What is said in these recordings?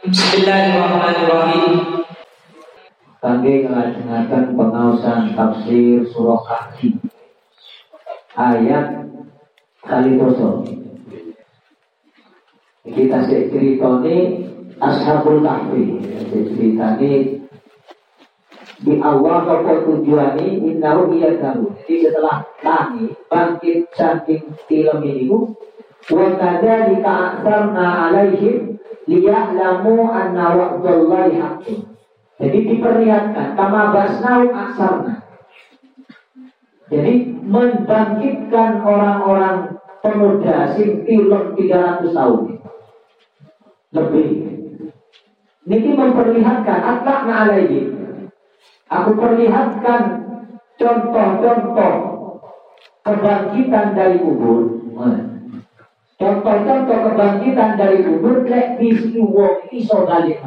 Bismillahirrahmanirrahim. Kami ngelajengaken pengawasan tafsir surah Kahfi ayat kali doso. Kita cerita ini Ashabul Kahfi. Cerita ini di awal apa tujuan ini innahu kamu. Jadi setelah kami bangkit saking film ini wa kadzalika aksarna alaihim liya'lamu anna wa'dallahi haqqun. Jadi diperlihatkan kama basnau aksarna. Jadi membangkitkan orang-orang pemuda sing film 300 tahun lebih. Niki memperlihatkan atlakna alaihim Aku perlihatkan contoh-contoh kebangkitan dari kubur. Contoh-contoh kebangkitan dari kubur lek visi wong iso balik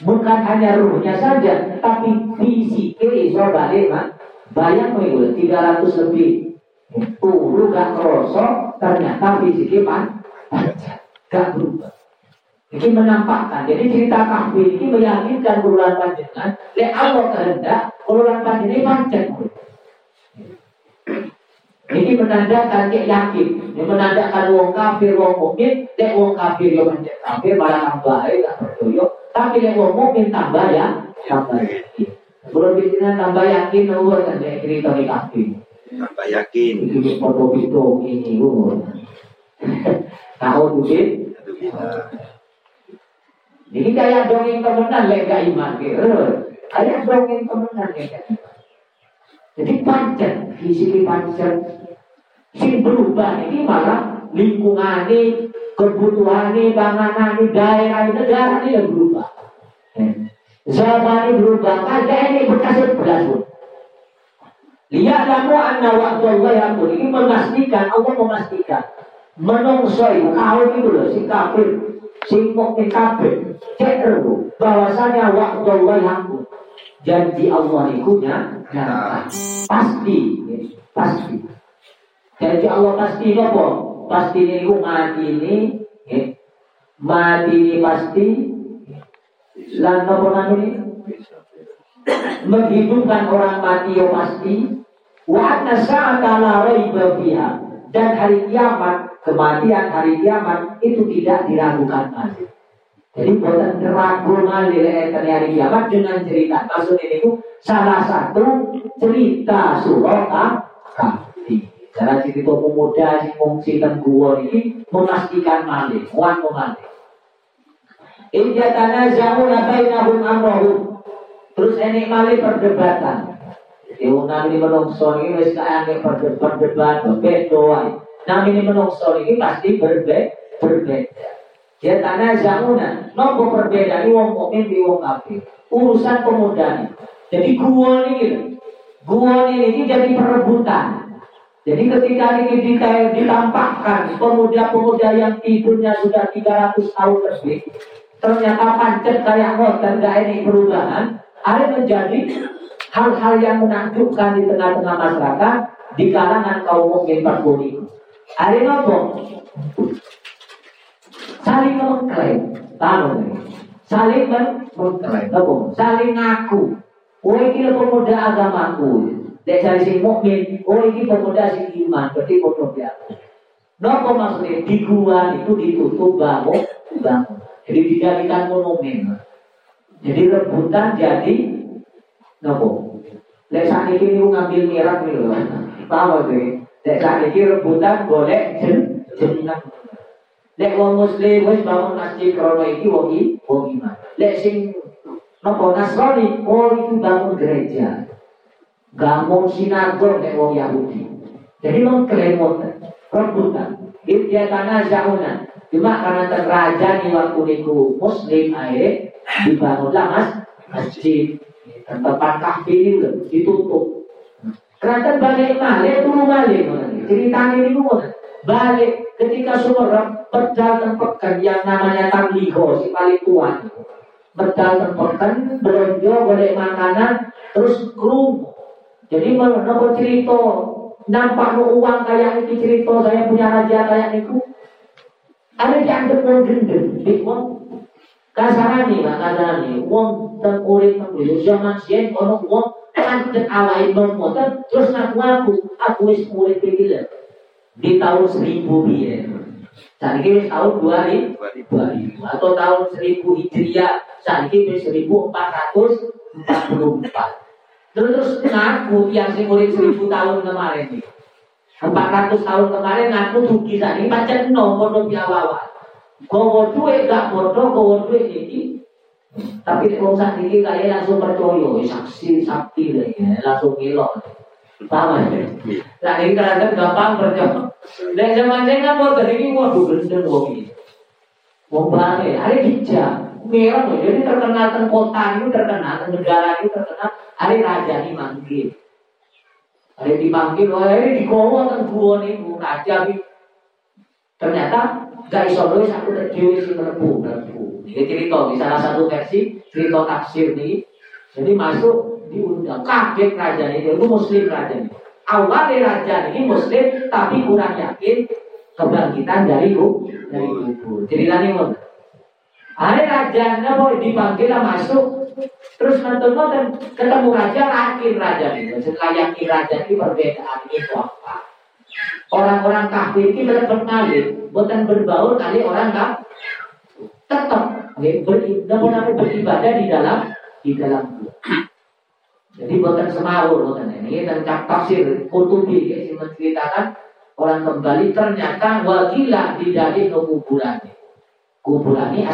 Bukan hanya ruhnya saja, tapi fisiknya iso balik Bayang itu 300 lebih. Turu gak kerosok, ternyata fisiknya pan, gak berubah. Ini menampakkan. Jadi cerita kahfi ini meyakinkan urulan panjenengan. Lek Allah kehendak, urulan panjenengan pancen. Ini menandakan cek yakin. Ini menandakan wong kafir, wong mukmin. Lek wong kafir yo pancen kafir, malah tambah gak percaya. Tapi lek wong mukmin tambah ya, tambah yakin. Belum bicara tambah yakin, nomor kan cerita di kahfi. Tambah yakin. Ini foto itu ini, Tahu duit? Jadi kayak dongeng temenan lega iman. Kayak dongeng temenan lega iman. Jadi pancen, fisik pancen. Sing berubah ini malah ini, kebutuhan ini, daerah ini, negara ini yang berubah. Zaman ini berubah, kagak ini bekas belas anna waktu Allah yang ini memastikan, Allah memastikan. Menungsoi, kau itu loh, si kafir sing mukmin kabeh cek bahwasanya yang janji Allah itu nyata pasti. Pasti. Janji Allah pasti apa pasti ini mati ini mati ini pasti. Lan apa ini menghidupkan orang mati yo pasti. Wa anna sa'ata raiba dan hari kiamat kematian hari kiamat itu tidak diragukan lagi. Jadi buatan ragu lagi hari kiamat dengan cerita maksud ini itu salah satu cerita surah kahfi. Cara cerita pemuda si fungsi gua ini memastikan malik, wan malik. Inja tanah jamu nabainahum amrohum. Terus ini malik perdebatan. Jadi unang ini menungso ini wis kayak perdebatan, bedo Nah ini menungso ini pasti berbeda. berbeda. Ya tanah zamuna, nopo perbedaan wong mukmin di wong kafir. Urusan pemuda ini. Jadi gua ini, gua ini jadi perebutan. Jadi ketika ini ditampakkan pemuda-pemuda yang tidurnya sudah 300 tahun lebih, ternyata pancet kayak ngoten gak ini perubahan, ada menjadi hal-hal yang menakjubkan di tengah-tengah masyarakat di kalangan kaum mukmin ini. Ada apa? Saling mengklaim. Tahu Saling mengklaim. Saling ngaku. Oh ini pemuda agamaku. Dek cari si mukmin. Oh ini pemuda si iman. Berarti bodoh dia. Nopo maksudnya di gua itu ditutup bangun, bangun. Jadi dijadikan monumen. Jadi rebutan jadi nopo. Lek saat ini ngambil mirak nih loh. Tahu sih. Lek sakniki rebutan golek jen jenengan. Lek wong muslim wis bangun masjid krono iki wong i wong iman. Lek sing napa Nasrani oh itu bangun gereja. Bangun sinagog lek wong Yahudi. Jadi mengklaim rebutan. Dia tanah zauna. Cuma karena terraja nih waktu niku muslim akhirnya dibangunlah mas masjid tempat kahfi ditutup Keratan balik malik, turu balik. Ceritanya ini balik ketika semua berjalan pekan yang namanya tabliho si paling tua. Berjalan pekan, belanja, boleh makanan, terus kru. Jadi menurut cerita, nampak no uang kayak ini cerita saya punya raja kayak itu. Ada dianggap mau gendeng, Kasarane lah kasarane wong teng urip teng zaman siyen ono wong pancet awake ngoten terus ngaku aku aku wis urip di tahun 1000 piye. Saat ini tahun 2000, 2000 atau tahun 1000 Hijriah, saat ini 1444. Terus ngaku yang sing urip 1000 tahun kemarin nih. 400 tahun kemarin ngaku rugi saat ini pancen nomor awal Kowo duit gak bodoh, kowo duit ini. Tapi kalau saat ini kayak langsung percaya, saksi sakti lah ya, langsung ngelok. Paham ya? Saat ini kadang gampang percaya. Dan zaman saya kan mau dari ini waduh gendeng wong ini. Wong banget, hari dijam. Merah jadi terkenal tentang kota ini terkenal, tentang negara ini terkenal. Hari raja ini manggil. Hari dipanggil, hari di kowo tentang gua nih, raja ini. Ternyata gak iso nulis aku terdiri si melebu melebu ini cerita di salah satu versi cerita tafsir nih jadi masuk diundang. Kaget raja ini itu muslim raja ini. Awalnya raja ini muslim tapi kurang yakin kebangkitan dari dari kubur. Jadi tadi mau ada raja mau dipanggil masuk terus nonton dan ketemu raja yakin raja ini. Setelah yakin raja ini perbedaan itu apa? Orang-orang kafir ini tetap ngalir, bukan berbaur kali orang kafir. Tetap beribadah, beribadah di dalam di dalam Jadi bukan semawur, bukan ini dan tafsir Qurtubi ya, menceritakan orang kembali ternyata wakilah di dari kuburan. Kuburan ini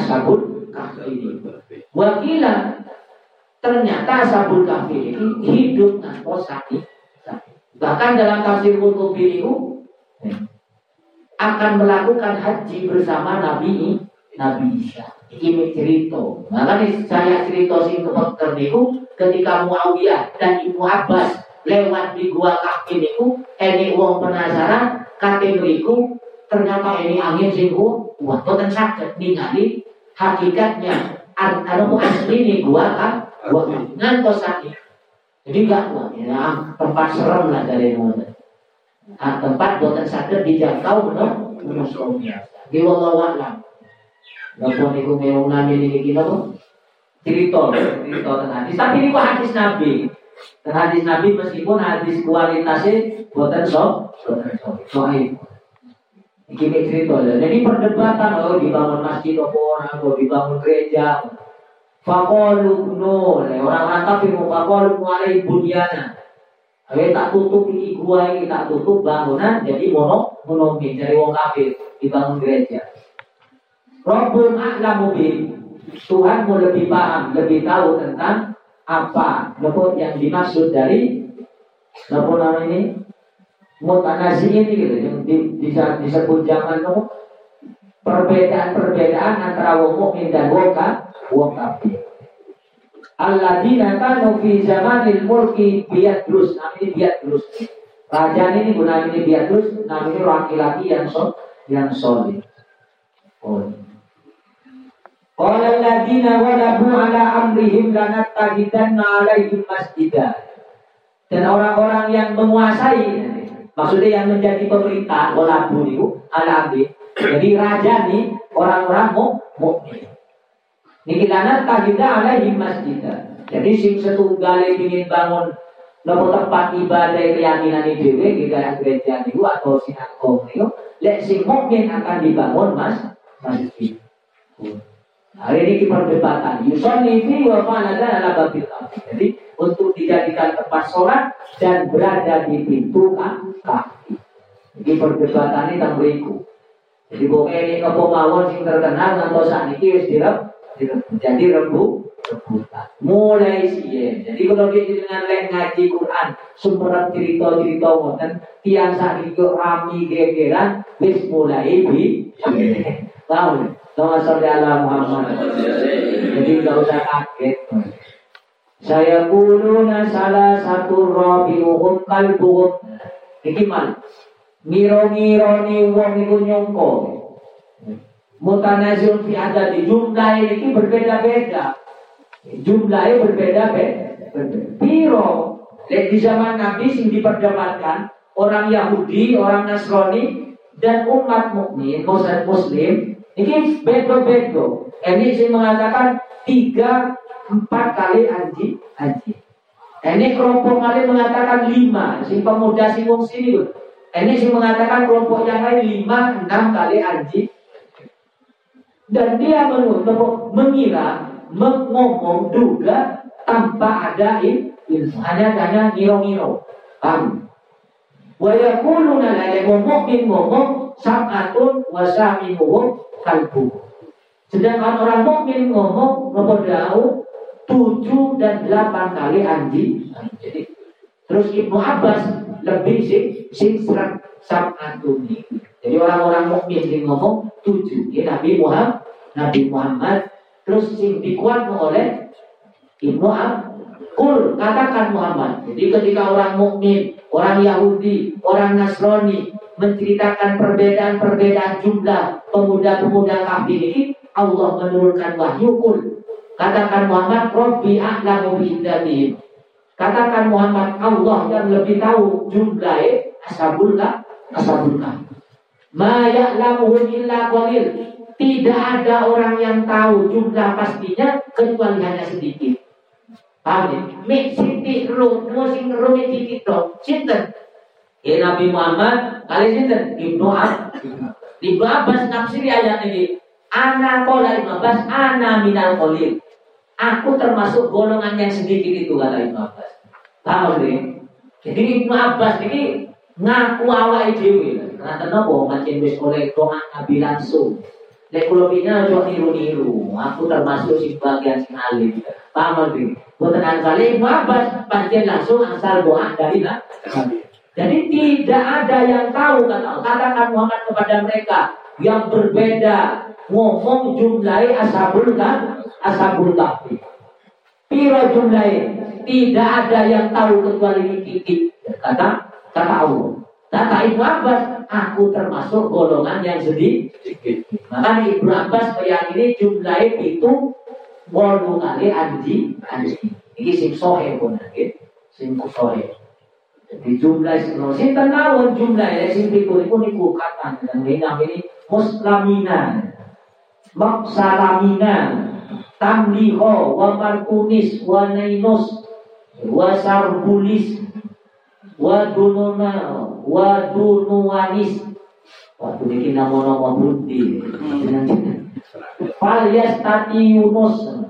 kafir ini. Wakilah ternyata ashabul kafir ini hidup sakit. Bahkan dalam tafsir Qurtubi itu akan melakukan haji bersama Nabi Nabi Isa. Ini cerita. Maka saya cerita sing kepekter niku ketika Muawiyah dan Ibu Abbas lewat di gua kaki niku ini wong penasaran kate mriku ternyata ini angin sing kuat boten saged ningali hakikatnya. Anu asli nih gua kan gua ngantos sakit jadi gak kuat ya tempat serem lah dari ngono Nah, tempat buatan sakit dijangkau menurut menurut Di wallahu a'lam. Napa niku meung nami niki kita tuh cerita cerita tentang hadis. Tapi ini hadis Nabi. Dan hadis Nabi meskipun hadis kualitasnya buatan sok, buatan sok. Soalnya Iki cerita Jadi perdebatan oh dibangun masjid apa orang, oh dibangun gereja. Fakolu no, orang-orang kafir mau fakolu alai bunyana. Oke, tak tutup ini gua ini tak tutup bangunan jadi mono monomin dari wong kafir dibangun gereja. Rabbul a'lamu Tuhan mau lebih paham, lebih tahu tentang apa nopo yang dimaksud dari nopo nama ini mutanasi ini gitu yang di, bisa disebut zaman nopo perbedaan-perbedaan antara wong mukmin dan wong kafir. Alladzina kanu fi zamanil mulki terus namanya terus Raja ini guna ini terus namanya laki-laki yang so, yang solid. Oh. Qala alladzina walabu ala amrihim lanattahidanna alaihim masjidah. Dan orang-orang yang menguasai maksudnya yang menjadi pemerintah walabu itu ala. Jadi raja nih orang-orang mau mukmin. Niki lanat tahida alaihi masjid. Jadi sing setunggal ingin bangun nopo tempat ibadah keyakinan itu dewe kita gereja niku atau sinagog niku lek sing mungkin akan dibangun mas masjid. Hari ini perdebatan. Yusolli fi wa fa'ala ala babil Jadi untuk dijadikan tempat sholat dan berada di pintu kaki. Ini perdebatan ini tentang beriku. Jadi pokoknya ini kepemawon sing terkenal ngantos ini wis direp jadi rebu rebutan. Mulai sih Jadi kalau kita dengan lain ngaji Quran, sumber cerita-cerita ngoten, tiang itu rami gegeran, wis mulai bi. Tahu? Nama sholli ala Muhammad. Jadi nggak usah kaget. Saya kuluna salah satu rabiuhum kalbuhum. Iki man. Ngiro-ngiro ni wong iku nyongko mutanazil fi adadi jumlah ini berbeda-beda jumlahnya berbeda-beda piro di zaman Nabi sing diperdebatkan orang Yahudi, orang Nasrani dan umat mukmin, muslim Ini bedo-bedo. Ini sih mengatakan tiga empat kali anji anji. Ini kelompok kali mengatakan lima. Si pemuda si wong sini. Ini sih mengatakan kelompok yang lain lima enam kali anji. Dan dia menutup mengira mengomong duga tanpa ada ilmu. Hanya hanya ngiro-ngiro. Paham? Wa yakuluna la mukmin ngomong sab'atun wa kalbu. Sedangkan orang mukmin ngomong nomor tujuh dan delapan kali anjing. Terus Ibnu Abbas lebih sih sing serat sab'atun Jadi orang-orang mukmin yang ngomong tujuh. Ya, Nabi Muhammad, Nabi Muhammad terus sing dikuat oleh Ibnu Abbas Kul katakan Muhammad. Jadi ketika orang mukmin, orang Yahudi, orang Nasrani menceritakan perbedaan-perbedaan jumlah pemuda-pemuda kafir ini, Allah menurunkan wahyu kul. Katakan Muhammad, Rabbi a'lamu bi'iddatihim. Katakan Muhammad, Allah yang lebih tahu jumlah ashabul ashabul Ma ya'lamuhum illa qalil. Tidak ada orang yang tahu jumlah pastinya kecuali hanya sedikit. Paham ya? Mik siti ru, mau sing ru mik siti. Sinten? Ya Nabi Muhammad kali sinten? Ibnu Abbas. Ibnu Abbas nafsiri ayat ini. Ana kola Ibnu Abbas, ana minal kolil. Aku termasuk golongan yang sedikit itu kata Ibnu Abbas. Ya? Jadi Ibnu Abbas ini ngaku awal dhewe. Karena kenapa mancing wis oleh doa Nabi langsung. Lek kula pina aja niru-niru. Aku termasuk si bagian sing alim. Paham ya? Bukan kali Ibnu Abbas pasti langsung asal doa dari Nabi. Jadi tidak ada yang tahu kata katakan Muhammad kepada mereka yang berbeda ngomong jumlahi ashabul kan ashabul kahfi. Piro jumlahi tidak ada yang tahu kecuali ini titik kata kata Allah. Kata Ibnu Abbas, aku termasuk golongan yang sedikit. Maka Ibnu Abbas meyakini jumlahnya itu wolu kali anji anji ini sing sohe pun sing sohe jadi jumlah sing sing tenawon jumlah ya sing pitu iku niku katan. Dan ini muslamina maksalamina tamliho wa markunis wa nainus wa sarbulis wa dununa wa waktu ini nama-nama bunti Fal yastati Yunus.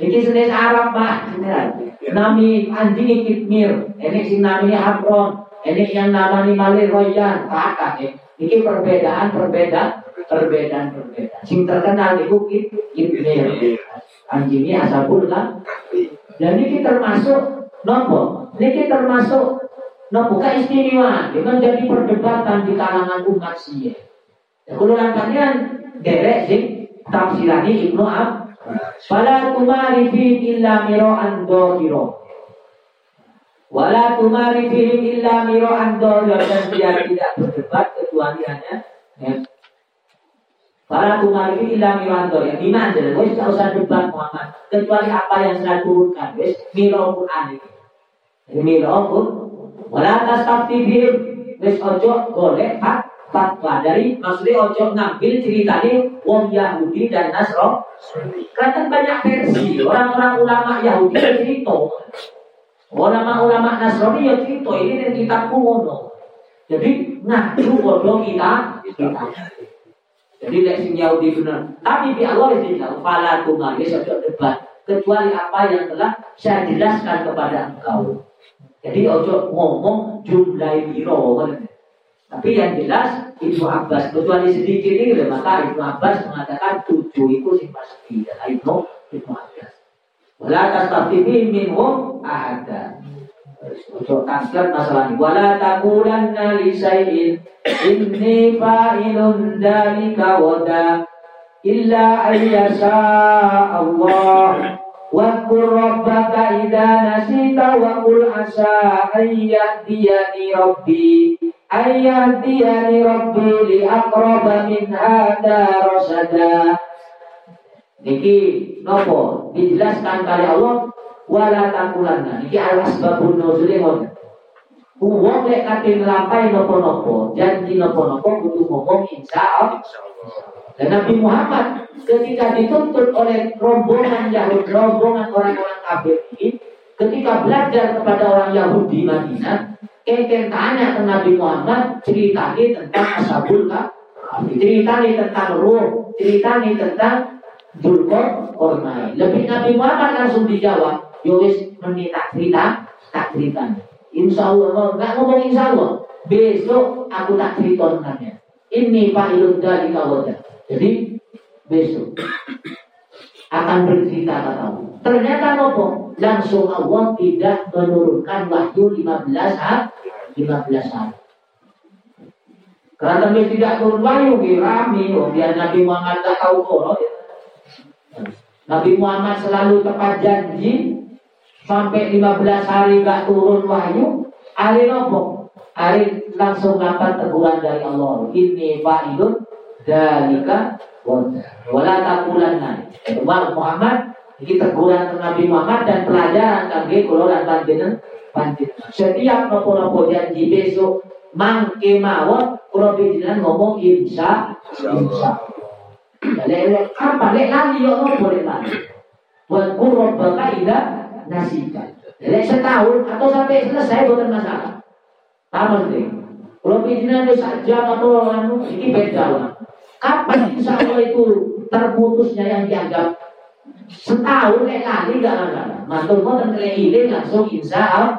Ini senes Arab pak, nami anjing kitmir, ini si namanya Habron, ini yang namanya Malir Royan, kakak ya. Ini perbedaan, perbedaan, perbedaan, perbedaan. Sing terkenal itu kitmir, anjingnya asabul kan. Dan ini termasuk nopo, ini termasuk nopo keistimewaan, dengan jadi perdebatan di kalangan umat sih. Kalau kalian derek sing tafsirani Ibnu Ab Fala tumari fi illa miro'an dohiro Wala tumari fi illa miro'an dohiro Dan dia tidak berdebat kecuali hanya ya. Fala tumari fi illa miro'an dohiro Di mana? Wes tak usah debat Muhammad. Kecuali apa yang saya turunkan. Wes miro Quran ini. Quran Wala tastafti bihim Wes ojo golek hak fatwa. Dari maksudnya ojo ngambil ceritanya wong Yahudi dan Nasro kan banyak versi. Orang-orang ulama Yahudi ya cerita. Ulama-ulama Nasrani ya cerita ini dan kitabku ngono jadi ngaku bodoh kita kita. Jadi leksi Yahudi benar tapi di Allah itu tidak fala kumari ojo debat. Kecuali apa yang telah saya jelaskan kepada engkau. Jadi ojo ngomong jumlah biro tapi yang jelas Ibnu Abbas kecuali sedikit ini maka Ibnu Abbas mengatakan tujuh itu sih pasti dan Ibnu Ibnu Abbas. Wala tastafifi minhum ahada. Untuk translate masalah ini. Wala taqulanna li syai'in inni fa'ilun dzalika wada illa ayyasha Allah. Qur rabbaka idza nasita wa qul asa ayyahdiyani rabbi ayyadiyani rabbi li aqraba min hada rasada. Niki nopo? Dijelaskan kali Allah wala takulanna. Niki alas babun nuzuli ngoten Uang lek kate nglampahi nopo-nopo, janji nopo-nopo kudu ngomong insya Allah. Dan Nabi Muhammad ketika dituntut oleh rombongan Yahudi, rombongan orang-orang kafir ini, ketika belajar kepada orang Yahudi Madinah, enten tanya ke Nabi Muhammad ceritanya tentang Ashabul ceritanya tentang Ruh, ceritanya tentang Dulkor Ormai. Lebih Nabi Muhammad langsung dijawab, Yowis meminta cerita, tak ceritanya. Insya Allah, nggak ngomong insya Allah. Besok aku tak ceritakannya. Ini Pak Ilun dari kawasan. Jadi besok akan bercerita katamu. Ternyata nopo langsung Allah tidak menurunkan wahyu 15 hari. 15 hari. Karena dia tidak turun wahyu, rame. Oh, biar Nabi Muhammad tak tahu kok. Ya. Nabi Muhammad selalu tepat janji sampai 15 hari gak turun wahyu, hari nopo? Hari langsung dapat teguran dari Allah. Ini fa'idun dalika wala takulanna. Itu Muhammad ini teguran Nabi Muhammad dan pelajaran kami kalau dan panjenengan panjenengan. Setiap nopo-nopo janji besok mangke mawon kalau panjenengan ngomong insya insya. Lek apa lek lagi yo boleh lagi. Buat kurang bapak nasibah. Jadi setahun atau sampai selesai bukan masalah. Apa sih? Kalau pikiran itu saja atau anu ini beda lah. Kapan insya Allah itu terputusnya yang dianggap setahun kayak lali gak ada. Mau terkena ini langsung insya Allah.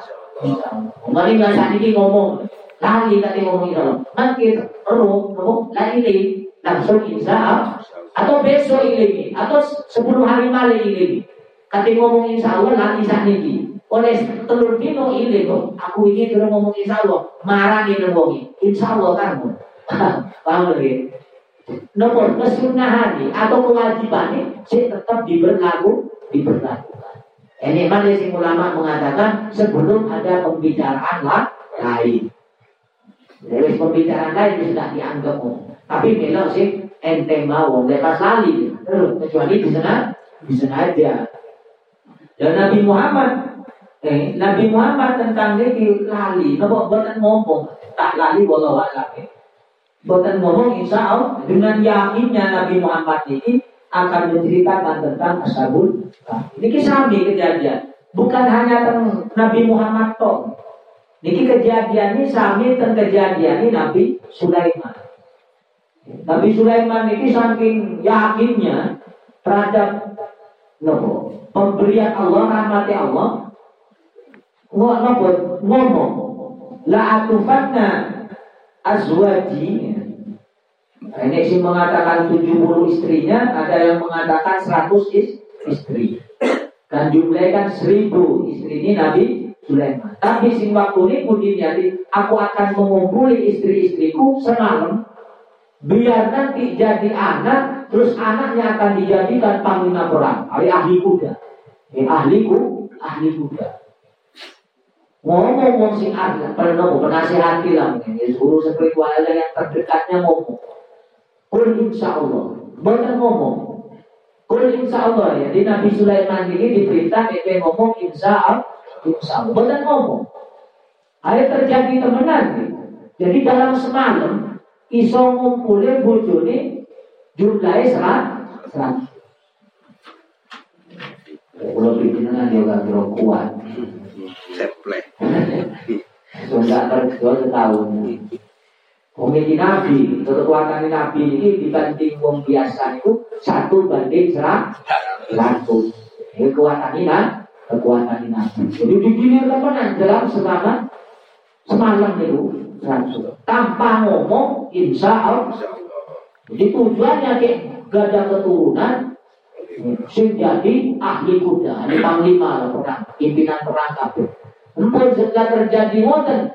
Kemarin nggak saat ini ngomong lali tadi ngomong insya Allah. Nanti roh ngomong lali langsung insya Allah. Atau besok ini atau sepuluh hari malam ini. Kati ngomong insya Allah nanti saat ini. Oleh telur dino ini kok. Aku ini terus ngomong insya Allah. Marah ini ngomong. Insya Allah kamu. Paham lagi? Nomor kesunahan atau kewajiban sih tetap diberlaku, diberlakukan. Ini mana si ulama mengatakan sebelum ada pembicaraan lah lain. Jadi pembicaraan lain sudah dianggap Tapi kalau sih ente mau lepas lali terus kecuali sana di sana aja dan Nabi Muhammad, eh, Nabi Muhammad tentang dia lali, nabo buatan ngomong, tak lali walau lagi. Buatan ngomong insya Allah dengan yakinnya Nabi Muhammad ini akan menceritakan tentang ashabul Ini kisah kejadian. Bukan hanya tentang Nabi Muhammad toh. Niki kejadian ini sami tentang kejadian ini Nabi Sulaiman. Nabi Sulaiman ini saking yakinnya terhadap nopo pemberian Allah, rahmati Allah, ngomong, la atufanna azwaji ini sih mengatakan 70 istrinya, ada yang mengatakan 100 is, istri. Dan jumlahnya kan 1000 istri ini Nabi Sulaiman. Tapi sing waktu ini pun aku akan mengumpuli istri-istriku semalam biar nanti jadi anak terus anaknya akan dijadikan panglima perang ahli ahli kuda eh, ahli ku ahli kuda ngomong ngomong sing ahli pernah penasihati lah mungkin. Ya guru spiritual yang terdekatnya ngomong. Kul insya Allah benar ngomong. Kul insya Allah ya. Di Nabi Sulaiman ini diperintah dia ngomong insya Allah insya Allah ngomong. Ada terjadi temenan jadi dalam semalam iso ngumpulin bojone jumlahnya serat serat. Kalau pimpinan dia gak kuat seplek sudah kerja setahun. Komedi Nabi, kekuatan Nabi ini dibanding wong biasa itu satu banding serat satu. Kekuatan ini kekuatan Nabi. Jadi digilir teman dalam selama semalam itu langsung. Tanpa ngomong insya Allah. Jadi tujuannya kayak gak ada keturunan sing jadi ahli kuda ini panglima pimpinan perang empun setelah terjadi wonten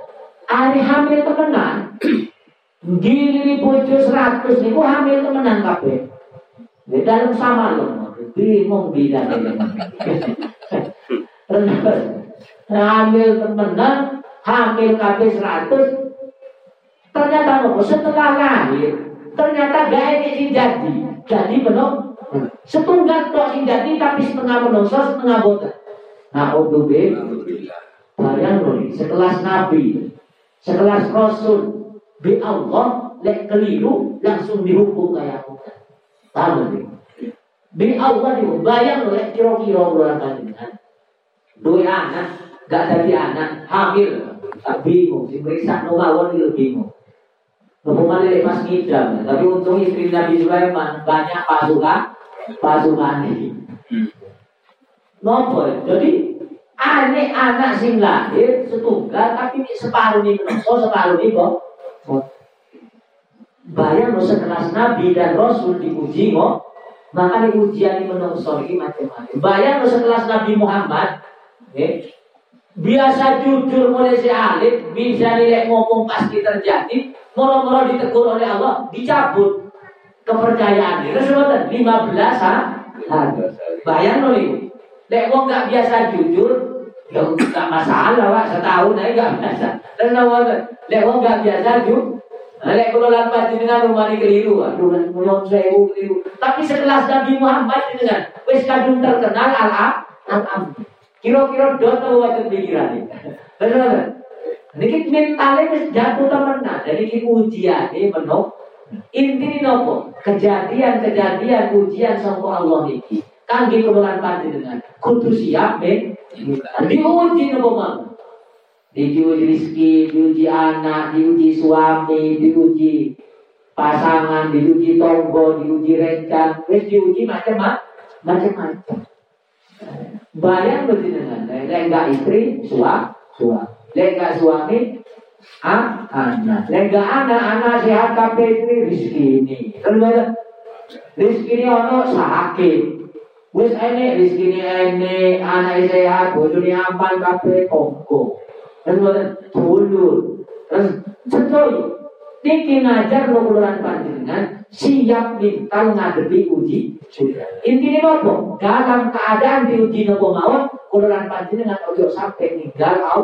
hari hamil temenan. Gili bojo seratus niku hamil temenan kabeh. Di dalam sama loh bingung beda hamil temenan hamil kabeh seratus. Ternyata nopo setelah lahir, ternyata gak ini sing jadi. Jadi benar setunggal tok sing jadi tapi setengah menungso setengah boten. Nah, untuk Bayang loh, sekelas nabi. sekelas Rasul bi Allah lek keliru langsung dihukum kayak aku. Tahu nih. Bi Allah dihukum. Bayang lek kira-kira bulan panjenengan. Dua anak gak jadi anak hamil tak bingung si meriksa nomawon itu bingung Hukuman ini pas ngidam, tapi untung istri Nabi Sulaiman banyak pasukan, pasukan ini. Nopo, jadi aneh anak sing lahir setunggal tapi separuh ini menungso separuh ini kok. Bayang lo sekelas Nabi dan Rasul diuji kok, maka ujian ini menungso ini macam-macam. Bayang lo sekelas Nabi Muhammad, eh, biasa jujur mulai si alim, bisa nilai ngomong pasti terjadi, moro-moro ditegur oleh Allah, dicabut kepercayaan. Itu sebetulnya 15 hari. Bayang loh ini. Lek wong gak biasa jujur, ya gak masalah pak, setahun aja gak biasa. Dan nama lek wong gak biasa jujur, Nah, lek kalau lambat dengan rumah ini keliru, aduh, mulon sewu keliru. Tapi setelah Nabi Muhammad dengan wis kadung terkenal al al Kira-kira dot atau waktu pikiran ini. Benar Niki mentalnya wis jatuh temenan. Jadi iki ujian ini menok. Inti nopo? Kejadian-kejadian ujian sama Allah niki. Kangge kululan dengan kudu siap ben. Diuji mang? Diuji rezeki, diuji anak, diuji suami, diuji pasangan, diuji tonggo, diuji rencang, wis diuji macam-macam. Macam-macam. Bayang dengan Lega istri, suami, suami. Lega suami, ah, anak. Lega anak, anak sehat kape istri, rizki ini. Kan Rizki ini ono sakit. Wis rizki ini ini, anak sehat, bojone aman kape kongko. Dan dulur. Terus setuju. Niki ngajar lo panjenengan siap minta ngadepi uji Intinya apa? Dalam keadaan diuji nopo mawon, kuluran panjenengan ojo sampai ninggal au.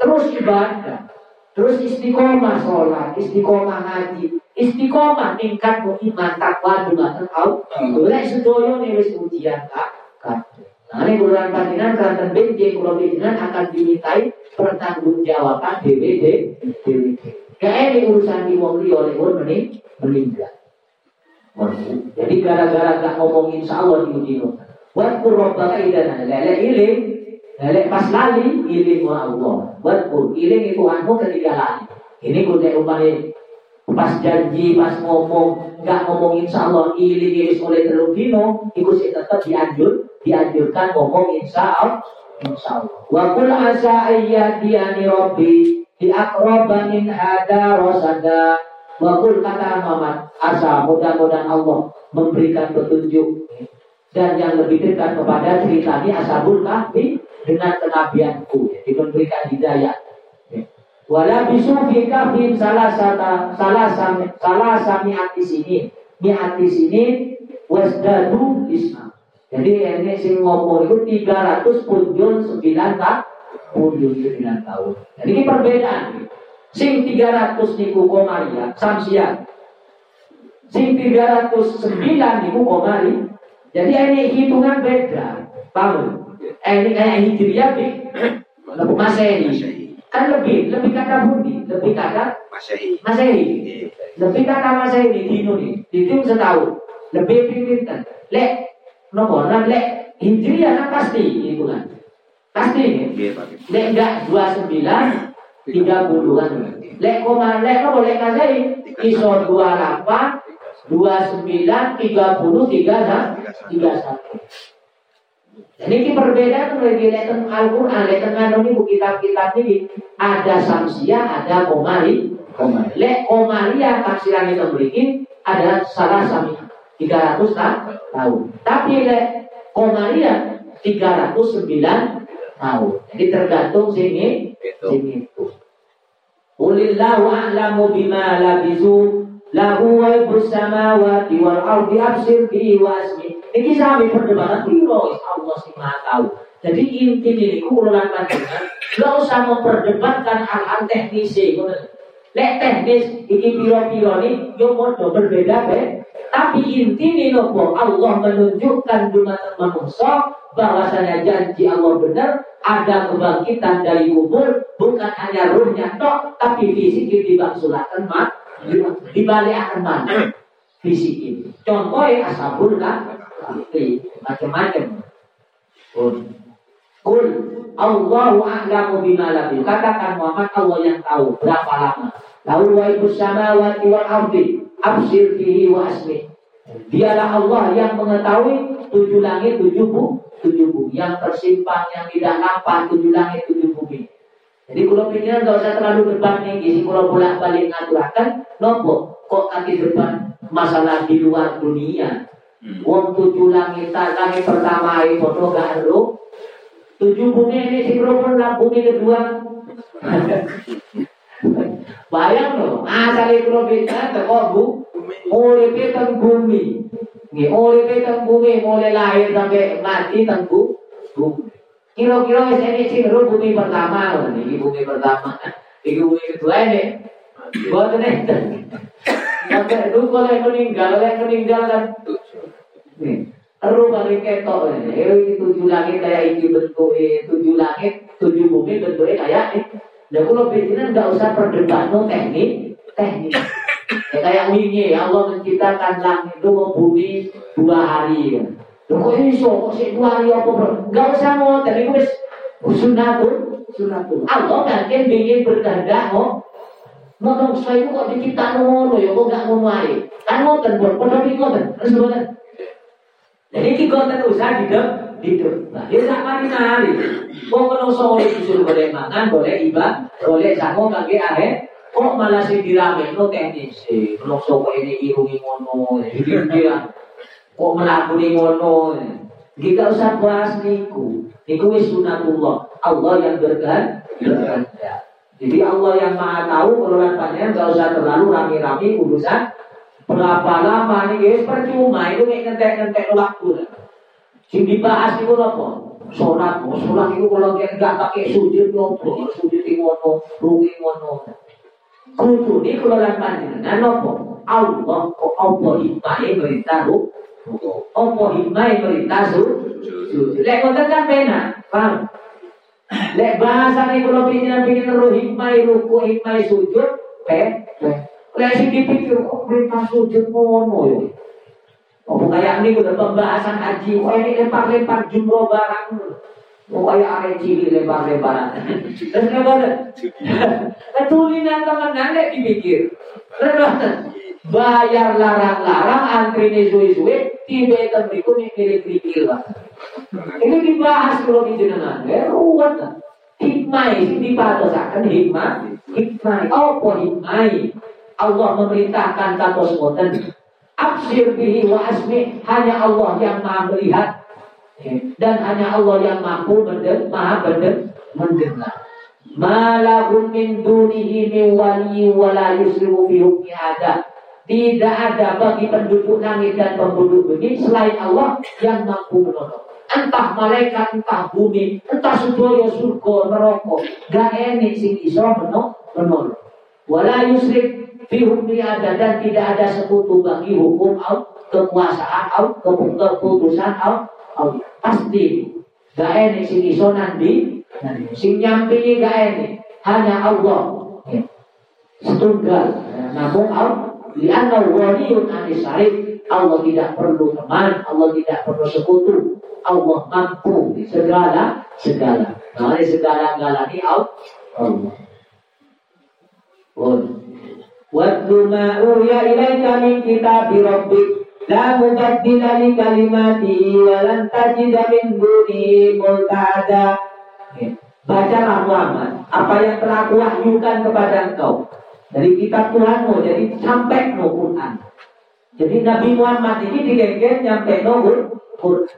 Terus ibadah. Terus istiqomah sholat, istiqomah ngaji, istiqomah tingkat iman takwa dumateng au. Boleh sedoyo nih wis ujian kak. Nah ini kuluran panjenengan karena benci kulo akan dimintai pertanggungjawaban DWD DWD. Kayak ini urusan di wong liya oleh wong meninggal. Jadi gara-gara gak ngomong insya Allah di uji Buat rabbaka idan lele iling, lele pas lali iling wa Allah. Buat iling itu anmu ketika lali. Ini kuda umane pas janji, pas ngomong, nggak ngomong insya Allah iling iris oleh telur dino, itu sih tetap dianjur, dianjurkan ngomong insya Allah. Insya Allah. Wa kul asa ayyadiyani rabbi di akroba min hada rosada Wakul kata Muhammad Asa mudah-mudahan Allah memberikan petunjuk Dan yang lebih dekat kepada cerita ini Ashabul Kahfi dengan kenabianku Jadi memberikan hidayah Wala bisu fi kahfin salah sata salah sami salah sami ati sini ati sini wasdadu isma. Jadi ini sing ngomong itu 300 punjul 9 tak Mundur 9 tahun. Jadi ini perbedaan. Sing 300 niku komaria, samsian. Sing 309 niku komari. Jadi ini hitungan beda. Paham? Ini kayak hijriah lebih masehi. Kan lebih, lebih kata budi, lebih kata masehi. Masehi. Lebih kata masehi di dino nih, di dino setahun. Lebih pinter. Lek, nomor, lek hijriah kan pasti hitungan. Pasti. Lek enggak 29 30-an. Lek koma lek apa lek kasih iso 28 29 30 3 31. Jadi ini perbedaan lagi lek Al-Qur'an lek tengah ini kitab-kitab ini ada samsia, ada komari. Lek komaria tafsiran itu memiliki ada salah sami 300 tahun. Tapi lek komaria 309 tahu. Jadi tergantung sini sini itu. Qulillahu a'lamu bima labisu lahu waibus samawati wal ardi absir bi wa asmi. Ini sami perdebatan piro Allah sih maha tahu. Jadi inti ini kurulan panjenengan, gak usah memperdebatkan hal-hal teknis Lek teknis ini piro-piro ini yo podo berbeda be. Tapi inti nopo Allah menunjukkan dunia manusia bahwasanya janji Allah benar ada kebangkitan dari kubur bukan hanya ruhnya tok tapi fisik dibangsulakan mat dibalik akan mana fisik ini contohnya asabul kan macam-macam Kul Allahu a'lamu bima labil. Katakan Muhammad Allah yang tahu berapa lama. Lahu wa ibu samawati wal ardi. Absir fihi wa asmi. Dialah Allah yang mengetahui tujuh langit, tujuh bumi, tujuh bumi. Yang tersimpan, yang tidak nampak, tujuh langit, tujuh bumi. Jadi kalau pikiran gak usah terlalu debat nih, jadi kalau bolak balik ngaturakan, nopo kok nanti debat masalah di luar dunia. Hmm. Wong tujuh langit, langit pertama itu foto gak ada, tujuh bumi ini sinkron lah bumi kedua. Bayang loh, asal itu bisa teko bu, mulai tentang bumi, nih mulai tentang bumi, mulai lahir sampai mati tentang bumi. Kira-kira ini sinkron bumi pertama, nih bumi pertama, ini bumi kedua ini. Buat ini, sampai dulu kalau meninggal, yang meninggal kan, nih Ero balik ketok ini, eh tujuh langit kayak ini bentuk eh tujuh langit, tujuh bumi bentuknya kayak ini. Dan kalau bikinnya nggak usah perdebat no teknik, teknik. Ya, kayak wingi Allah menciptakan langit itu bumi dua hari. Ya. kok ini so, kok sih dua hari apa bro? Nggak usah mau, tapi gue sunat tuh, sunat tuh. Allah kan ingin berkehendak mau Ngomong saya kok diciptakan ngono ya, kok nggak ngono aja. Kan ngoten, buat iki ngoten. Terus ngoten. Jadi tiga usaha hidup hidup. Nah, dia tak mari nari. Mau menungso oleh disuruh boleh makan, boleh ibadah, boleh sango kaki ahe. Kok malah sih dirame no teknis sih. Menungso kok ini irungi ngono, dia kok melakuni ngono. Kita usah bahas niku. Niku wis sunatullah. Allah yang berkehendak. Jadi Allah yang maha tahu kalau panjang nggak usah terlalu rame-rame urusan Berapa lama nih guys percuma itu kayak ngentek-ngentek waktu. Sing dibahas itu apa? Sholat, oh, sholat itu kalau dia nggak pakai sujud nopo, sujud di ngono, rugi ngono. Kudu ini kalau lan panjenengan nopo? Allah kok apa hikmahnya berita ru? Apa hikmahnya berita sujud? Lek ngoten kan pena, paham? Lek bahasa nih kalau pikiran pikiran ru hikmah, ruku hikmah sujud, pe, pe. Lek sing dipikir kok perintah sujud ngono ya. Oh kayak ini udah pembahasan haji, oh ini lempar-lempar jumroh barang. Oh kayak are cili lempar-lemparan. Terus kenapa? Ketulinan teman lek dipikir. Terus bayar larang-larang antri nih suwe-suwe tiba itu berikut nih kiri lah. Ini dibahas kalau di jenengan, ya ruwet lah. Hikmah ini dipatosakan hikmah, hikmah. Oh, hikmah. Allah memerintahkan kata ngoten absir bihi wa asmi hanya Allah yang maha melihat. Dan hanya Allah yang mampu mendengar maha mendengar. Malahum min dunihi min wali wala yusrimu hukmi ada tidak ada bagi penduduk langit dan penduduk bumi selain Allah yang mampu menolong. Entah malaikat, entah bumi, entah sedaya surga, neraka, gak enak sing iso menolong. Wala yusrik fi ada dan tidak ada sekutu bagi hukum au kekuasaan au keputusan au pasti. Gak enak sing iso nanti sing nyampingi gak enak hanya Allah. Setunggal. Namun au lianna waliyun anisarif Allah tidak perlu teman Allah tidak perlu sekutu. Allah mampu segala segala. Nah segala galanya Allah. Allah Waddu ma'uya ilaika min kitabi rabbik La mubaddila li kalimatihi wa lan di. min ada. Baca Bacalah Muhammad apa yang telah kuwahyukan kepada engkau dari kitab Tuhanmu, jadi sampai no Quran. Jadi Nabi Muhammad ini digenggam sampai no Quran.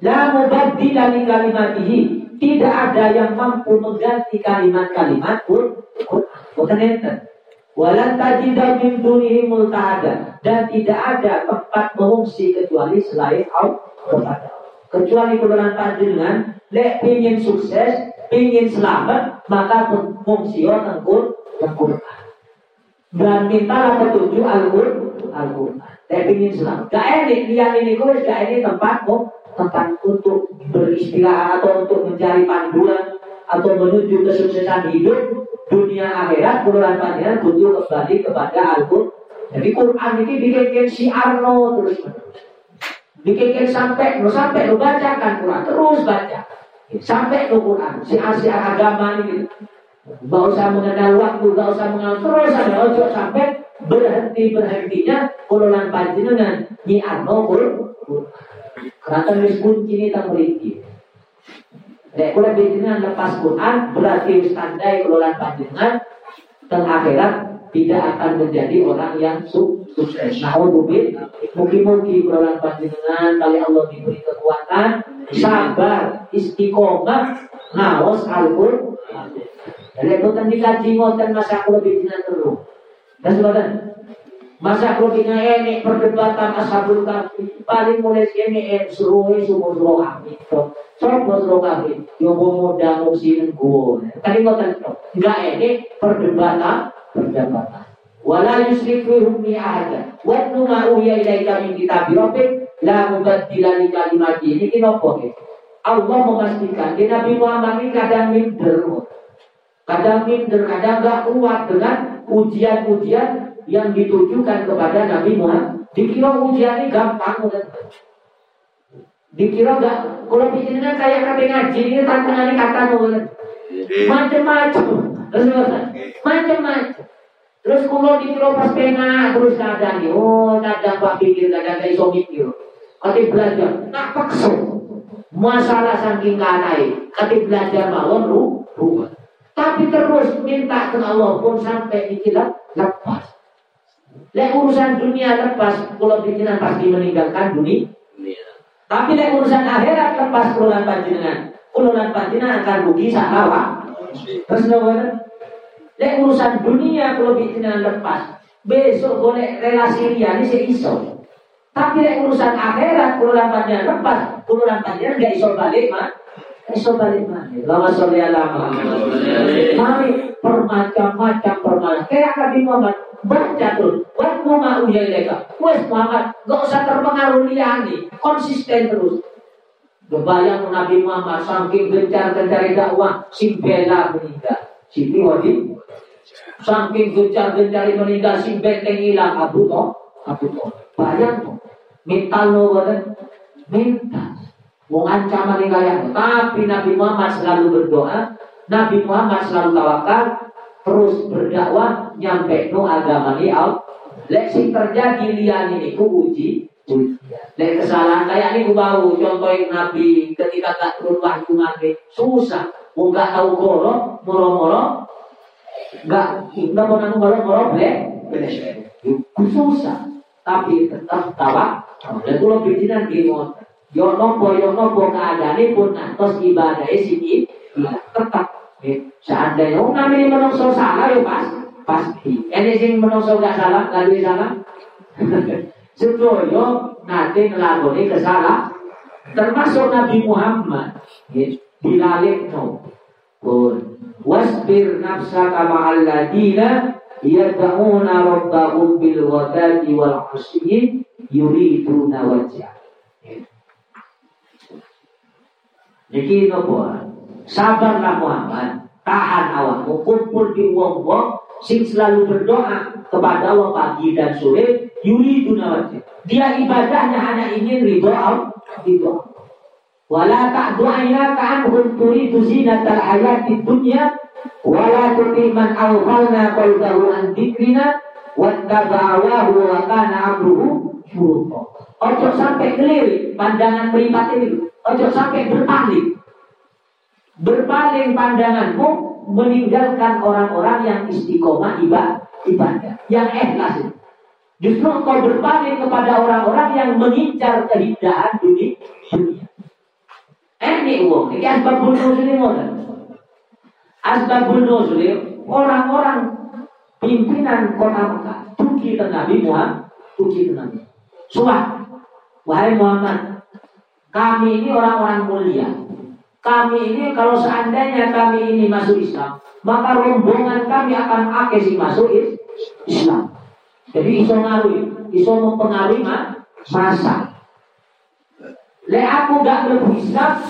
di mubaddila kalimat kalimatihi tidak ada yang mampu mengganti kalimat-kalimat Quran. Bukan enten. Walan tajida min dunihi multahada dan tidak ada tempat mengungsi kecuali selain Allah. Kecuali kebenaran panjenengan, lek ingin sukses, ingin selamat, maka mengungsi tengkur Quran. Dan mintalah petunjuk Al-Quran. Al-Quran. Lek ingin selamat. Gak ini, lihat ini kau gak ini tempat tempat untuk beristirahat atau untuk mencari panduan atau menuju kesuksesan hidup dunia akhirat kulolan panjenengan butuh kembali kepada Al-Quran. Jadi Quran ini bikin si Arno terus menerus. Bikin sampai lo sampai lo bacakan Quran terus baca sampai lo Quran si asia agama ini Gak usah mengenal waktu, gak usah mengenal terus ada ojo sampai berhenti berhentinya kulolan panjenengan ni Arno Quran. Wis kunci ini tak berhenti. Nek kula lepas Quran berarti wis tandai kelolaan panjenengan teng akhirat tidak akan menjadi orang yang sukses. Nah, mungkin mugi-mugi kelolaan panjenengan kali Allah diberi kekuatan, sabar, istiqomah, ngawas Al-Qur'an. Itu tadi kaji ngoten masa kula panjenengan terus. Dan sebagainya Masa krotika ini perdebatan ashabul kafi paling mulai sini eh suruh suruh suruh kami itu. Sopo suruh kami yang muda musim gue. Tadi nggak tahu. Enggak ini perdebatan perdebatan. Wala yusrif fi hukmi ahada. Wa nu ma uya ilaika min kitab rabbik la mubaddila li kalimati. Ini kenapa gitu? Allah memastikan di Nabi Muhammad ini kadang minder. Kadang minder, kadang gak kuat dengan ujian-ujian yang ditujukan kepada Nabi Muhammad. Dikira ujian ini gampang. Dikira gak, kalau bikinnya kayak kata ngaji ini tantangan ini kata macam-macam. Macam-macam. Terus kalau dikira pas pena terus kadang nih, oh kadang pak pikir kadang kayak iso mikir. Kati belajar, nak paksa. Masalah saking kanai, kati belajar mawon lu, Tapi terus minta ke Allah pun sampai dikira lepas. Lek urusan dunia lepas, kalau pikiran pasti meninggalkan dunia. Tapi lek urusan akhirat lepas kululan panjenengan, kululan panjenengan akan rugi sahawa. Terus nggak Lek urusan dunia kalau pikiran lepas, besok boleh relasi dia ini iso. Tapi lek urusan akhirat kululan panjenengan lepas, kululan panjenengan gak iso balik mah. Iso balik mah. Lama sore lama. Mari permacam-macam permacam. Kayak Nabi Muhammad baca terus. Buat mau ya mereka. Wes Muhammad, gak usah terpengaruh liani, konsisten terus. Kebayang Nabi Muhammad saking gencar-gencar dakwah, si Bella meninggal. Si wajib. Saking gencar-gencar meninggal, si Benteng hilang. Abu toh, Abu toh. Bayang toh. Mental no Mental. Mau ancaman yang kayak tapi Nabi Muhammad selalu berdoa, Nabi Muhammad selalu tawakal, terus berdakwah nyampe no agama ini out. Lek sing terjadi lian ini ku uji Lek kesalahan kayak ini ku bau contohin Nabi ketika gak turun wahyu maghrib susah. Mau gak tahu koro, moro-moro, gak nggak mau nanggung moro-moro blek, ku susah. Tapi tetap tawa. Dan kalau bikinan di Yo nopo yo nopo keadaan pun nantos ibadah sini tetap Seandainya oh kami ini menungso salah ya pas pasti. Ini sing menungso gak salah, duwe salah. Sedoyo nanti ngelakoni kesalah. Termasuk Nabi Muhammad. Dilalik no. Pun. Wasbir nafsaka ma'alladina yad'una rabbahum bil wadati wal asyi yuriduna wajah. Jadi nopo Sabarlah Muhammad, tahan awakmu, kumpul di wong-wong sing selalu berdoa kepada Allah pagi dan sore, yuri dunawati. Dia ibadahnya hanya ingin ridho Allah. Ridho Wala ta'du'ayna ka'anhum turidu zinatal hayati dunya wala tuti man awfalna qalbahu an dzikrina wattaba'awahu wa kana amruhu. Ojo sampai keliru pandangan meripat ini. Ojo sampai berpaling berpaling pandanganmu meninggalkan orang-orang yang istiqomah ibadah, yang ikhlas. Justru kau berpaling kepada orang-orang yang mengincar keindahan dunia. Ini uang, ini asbabun ini Asbabun nuzul orang-orang pimpinan kota Mekah, tuki ke Nabi Muhammad, tuki Nabi. Suah, wahai Muhammad, kami ini orang-orang mulia, kami ini kalau seandainya kami ini masuk Islam, maka rombongan kami akan akesi masuk Islam. Jadi iso ngaruhi, iso mempengaruhi masa. Le aku gak mlebu Islam,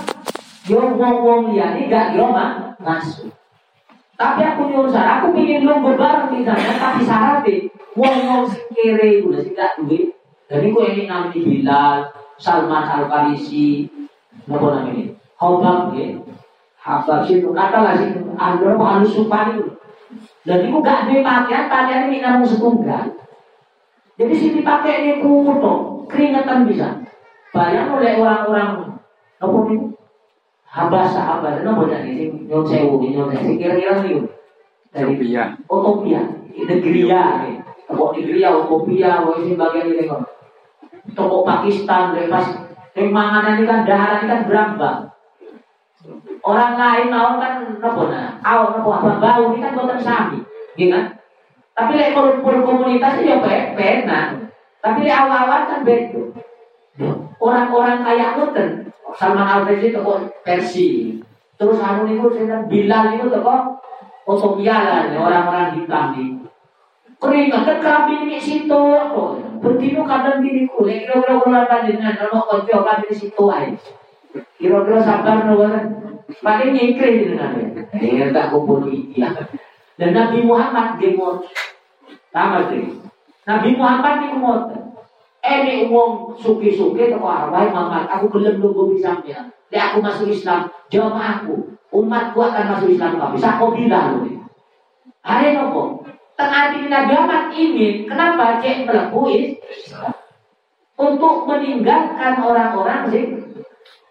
yo wong-wong liyane gak yo masuk. Tapi aku nyuruh aku pengen nunggu bareng misalnya, tapi syaratnya wong-wong sing kere iku sing gak. Jadi kok ini namanya Bilal, Salman Al Farisi, napa namanya? Hobab ya. Habab itu kata lah sih, anda mau halus supani itu. Dan itu gak duwe pakaian, pakaian ini namun setunggal. Jadi sih dipakai ini kuto, keringetan bisa. Bayang oleh orang-orang, apa itu? habasa habasa no bosan sing nyon sewu nyon sing kira-kira dari Utopia Utopia negeri toko negeri ya Utopia sing bagian ini toko Pakistan dari pas yang manganan ini kan daharan ini kan berambang orang lain mau kan nopo? Nah. Aw nopo? Apa bau? Ini kan bukan sami. Gitu kan? Tapi lek kumpul komunitas ya pena tapi lek awal-awal kan beda. Orang-orang kayak ngoten. Salman Al Farisi toko Persi. Terus anu niku sinten Bilal niku toko Otopia orang-orang hitam nih. Keringat kan kerambi ini situ. Bentino kadang gini ku, kira-kira kula panjenengan ono kanca kan di situ ae. Kira-kira sabar no Paling nyingkre dengan Ini tak kumpul iki. Dan Nabi Muhammad gemot. Sama sih. Nabi Muhammad niku ngoten. Ini uang suki-suki teko arwah mamat aku belum nunggu bisa ya. Dia aku masuk Islam, jawab aku. Umatku akan masuk Islam kau bisa kau bilang. Hari nopo. Tengah di Nabi Muhammad ini kenapa cek melebu untuk meninggalkan orang-orang sih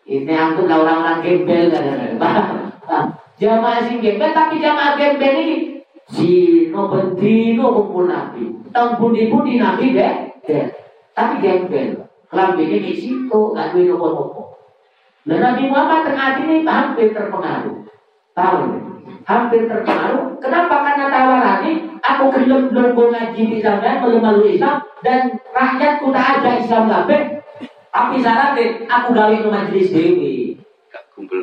ini anggaplah orang-orang gembel jamaah sing gembel tapi jamaah gembel ini si no bentino kumpul nabi tahun pundi-pundi nabi deh tapi gembel. Kelambingnya di situ, nggak duit nopo-nopo. Dan Nabi Muhammad tengah ini hampir terpengaruh. Tahu Hampir terpengaruh. Kenapa? Karena tawarani, aku belum belum ngaji di belum malu Islam, dan rakyatku tak ada Islam kabeh. Tapi syaratnya, aku gawe ke majelis dewi.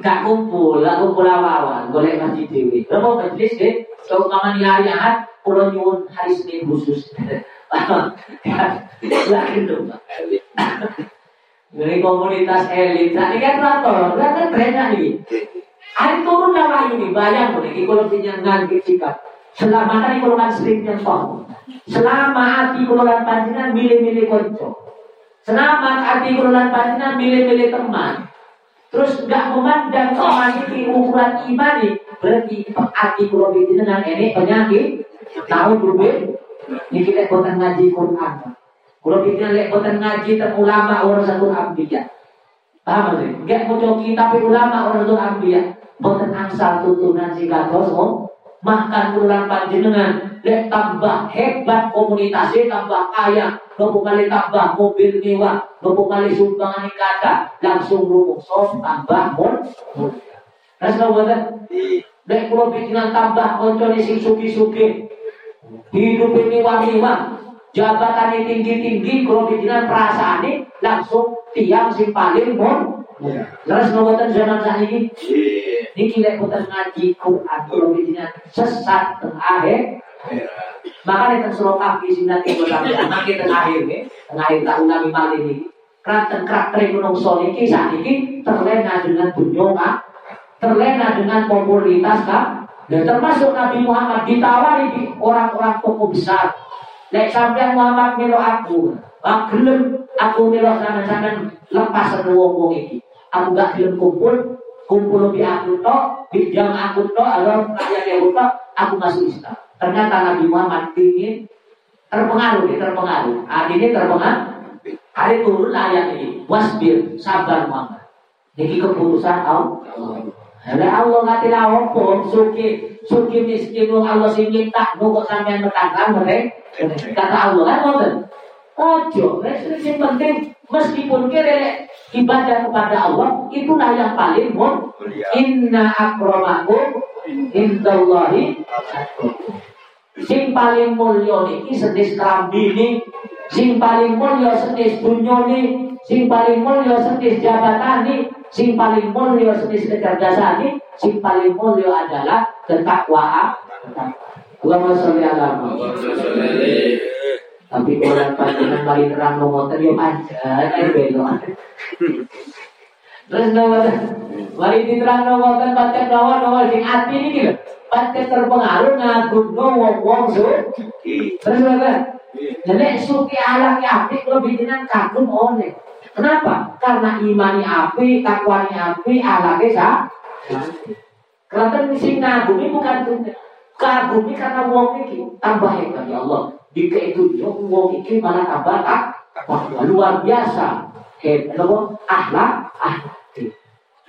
Gak kumpul, gak kumpul awal-awal, golek masjid dewi. Berapa majelis deh? Kalau kamu hari ahad, pulau nyuwun hari Senin khusus. Lagi dong. Dari komunitas elit, nah ini kan rator, kan trennya nih. Hari turun nama ini, bayang nih, kalau pinjangan sikap. Selama tadi kalau kan sering nyentong. Selama hati kalau kan panjinan milih-milih konco. Selama hati kalau kan panjinan milih-milih teman. Terus gak memandang teman ini ukuran iman nih. Berarti hati kalau dengan ini penyakit. Tahu berbeda. Ini kita boten ngaji Quran. Kalau kita lihat boten ngaji tentang ulama orang satu ambiya. Paham? Gak mau kitab ulama orang satu ambiya. Boten angsal tutunan si kados om. Makan ulang panjenengan, lihat tambah hebat komunitasnya, tambah kaya, kali tambah mobil mewah, kali sumbangan kata, langsung so tambah mon. Terus nopo Lek kalau bikinan tambah koncone sing suki-suki, hidup ini wah jabatan ini tinggi-tinggi kalau dijinan perasaan ini langsung tiang si paling terus ngobatan zaman ini ini kita putar ngaji Quran kalau dijinan sesat tengah akhir maka itu suruh kaki sinat itu sampai nanti tengah akhir ya. Tengah akhir tak ulangi malih ini. Keraton karakter gunung soliki saat ini terlena dengan dunia terlena dengan popularitas kan dan termasuk Nabi Muhammad ditawari di orang-orang tokoh besar. Nek sampai Muhammad melo aku, aku gelem aku melo sana-sana lepas wong-wong iki. Aku gak gelem kumpul, kumpul lebih aku tok, di jam aku tok, atau rakyat yang tok, aku masuk Islam. Ternyata Nabi Muhammad ingin terpengaruh, dia terpengaruh. Akhirnya terpengaruh. Hari turun ayat ini, wasbir, sabar Muhammad. Jadi keputusan Allah. Lah Allah ngati la opo suki suki miskin Allah sing minta kok sampean mereka kata Allah kan ngoten. Ojo, sing penting meskipun kira ibadah kepada Allah itulah yang paling mulia. Inna akramakum indallahi. Sing paling mulia niki senis krambine, sing paling mulia senis dunyane, sing paling mulia senis jabatane, Sing paling mulia senis kecerdasan sing paling mulia adalah ketakwaan. Allahumma sholli ala Tapi orang panjenengan mari terang ngoten yo aja, ae belok. Terus nomor Mari diterang nomor kan baca nomor sing ati ini gitu. Baca terpengaruh ngagut nomor wong so. Terus nomor Jadi suki alam api lebih dengan kagum oleh. Kenapa? Karena imani api, takwani api, alake sah. Karena sing ngagumi bukan kagumi karena wong iki tambah hebat ya Allah. Jika itu wong iki malah tambah tak luar biasa. Hebat akhlak, akhlak.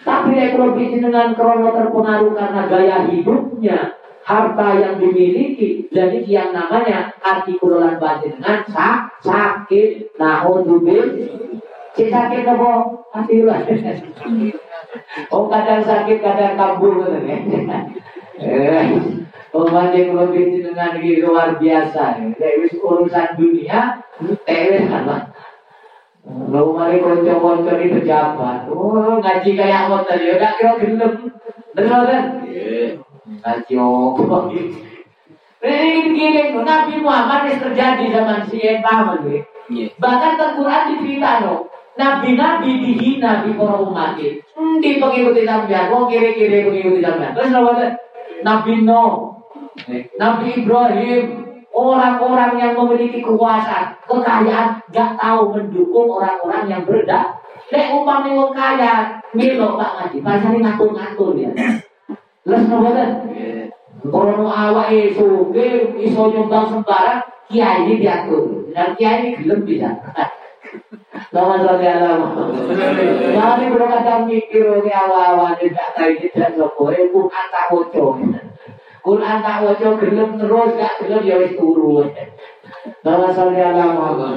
Tapi ekonomi dengan krono terpengaruh karena gaya hidupnya, harta yang dimiliki, jadi yang namanya artikulan dengan sak, sakit, nahodzubil, si sakit apa? Hati. Oh kadang sakit, kadang kabur gitu kan. Oh macam lebih dengan luar biasa. Jadi urusan dunia, tewe kan Lalu mari konco-konco ini pejabat. Oh, ngaji kayak ngoten ya gak kira gelem. Bener kan? Ngaji opo Ini gini, Nabi Muhammad ini terjadi zaman si Paham Bahkan Al-Quran dicerita no. Nabi-nabi dihina di para umat ini. Di pengikuti sampean, wong kiri-kiri pengikuti sampean. Terus Nabi Nuh, Nabi Ibrahim, Orang-orang yang memiliki kekuasaan, kekayaan, gak tahu mendukung orang-orang yang berdak. Lek umpamanya wong kaya, milo Pak Ngaji, pasane ngatur-ngatur ya. Les noboten? Krono awake suge iso nyumbang sembarang, kiai ini diatur. Dan kiai ini gelem bisa. Sama saja alam. Jadi kalau kadang mikir ini awal-awal tahu ini dan sopo, bukan tak bocor. Quran tak waca gelem terus gak gelem ya wis turu. Salah sholli ala Muhammad.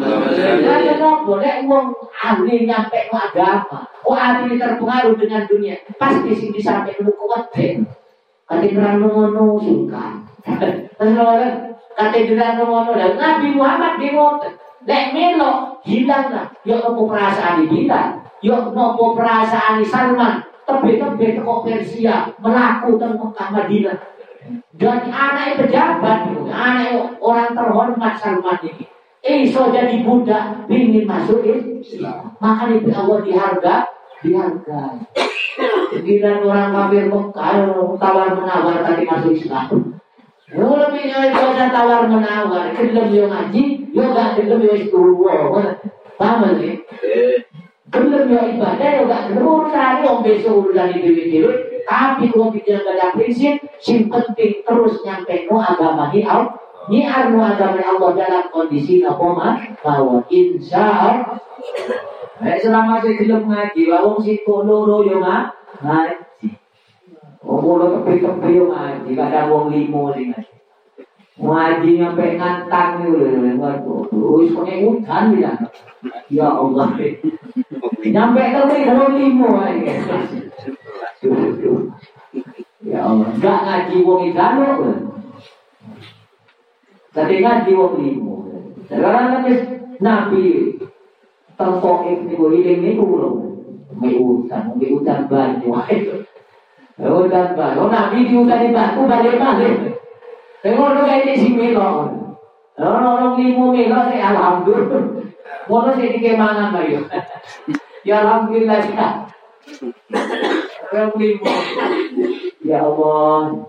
Lah nopo nek wong ahli nyampe ke agama, kok ahli terpengaruh dengan dunia, pasti sing disampaikan ku kuwate. Kate kerana ngono sungkan. Terus kate kerana ngono lah Nabi Muhammad di ngoten. Nek melo hilang lah, yo nopo perasaan hilang. Yo nopo perasaan Salman, tebe-tebe kok Persia melaku teng Mekah Madinah. Dan anak pejabat, anak orang terhormat Salman ini. Iso jadi budak, ingin masuk Islam. Maka itu Allah diharga, dihargai. Giliran orang kafir Mekah tawar menawar tadi masuk Islam. Yo lebih nyawa itu tawar menawar, kelem yo ngaji, yo gak kelem yo isturu. Paham sih? Belum yo ibadah yo gak kelem urusan yo besok urusan itu itu. Tapi kalau kita nggak ada prinsip, sing penting terus nyampe no agama ni Allah. Ni arno agama Allah dalam kondisi nakoma bahwa insya Allah. Selama saya gelap ngaji, wong situ loro yo ngaji. Wong loro tepi-tepi yo ngaji, kadang wong limo sing ngaji. Ngaji nyampe ngantang lho, waduh, wis kok hutan ya. Ya Allah. Nyampe tepi wong limo aja. Ya Allah, gak ngaji wong idano. Tapi ngaji wong limo. Sekarang kan Nabi tengkok niku iling niku lho. Mai utan, mai utan banyu. Utan banyu. Oh, Nabi diutani batu balik-balik. Tengok lu kayak si Milo. Orang-orang limo Milo saya alhamdulillah. Mau saya di ke mana bayu? Ya alhamdulillah ya. Ya Allah.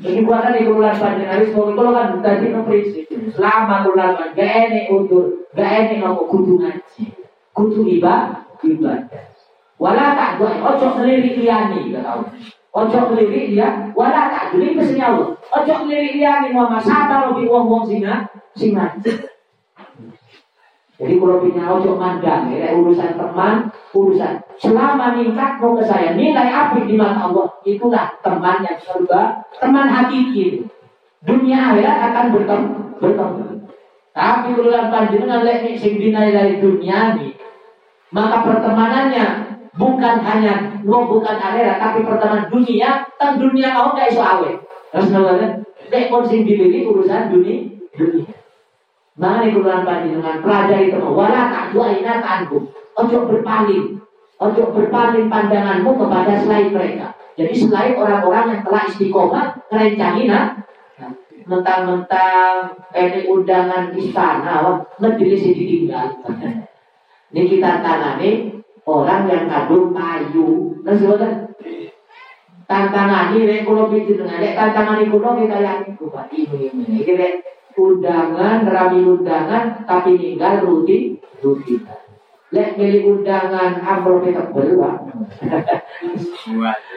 Jadi buatan di bulan panjang semoga kalau kan tadi prinsip selama bulan gak enek untuk gak enek ngomong kudu ngaji, kudu ibadah, ibadah. Wala tak buat ojo selirik liani gak tahu. Ojo selirik dia, wala tak jadi pesennya Allah. Ojo selirik liani mau masalah lebih uang uang singa, singa. Jadi kalau punya ojo mandang, ya, urusan teman, urusan selama ningkat mau ke saya nilai api di mata Allah itulah teman yang surga, teman hakiki. Dunia akhirat akan bertemu, bertemu. Tapi urusan panjenengan lek sing dinilai dunia ini, maka pertemanannya bukan hanya no bukan akhirat tapi pertemanan dunia, tentang dunia kau gak iso awet. Terus namanya, lek kon sing urusan dunia, dunia. Mari kulan dengan pelajari teman. Wala tak dua ina tangguh. Ojo berpaling. Ojo berpaling pandanganmu kepada selain mereka. Jadi selain orang-orang yang telah istiqomah nah, mentang-mentang ini undangan istana, majelis ditinggal. Ini kita tangani orang yang kadung payu. Terus sebutkan tantangan ini kalau bikin dengan tantangan ini kalau kita yang ini ini ini undangan rami undangan tapi ninggal rutin rutin lek milih undangan amplop tebel pak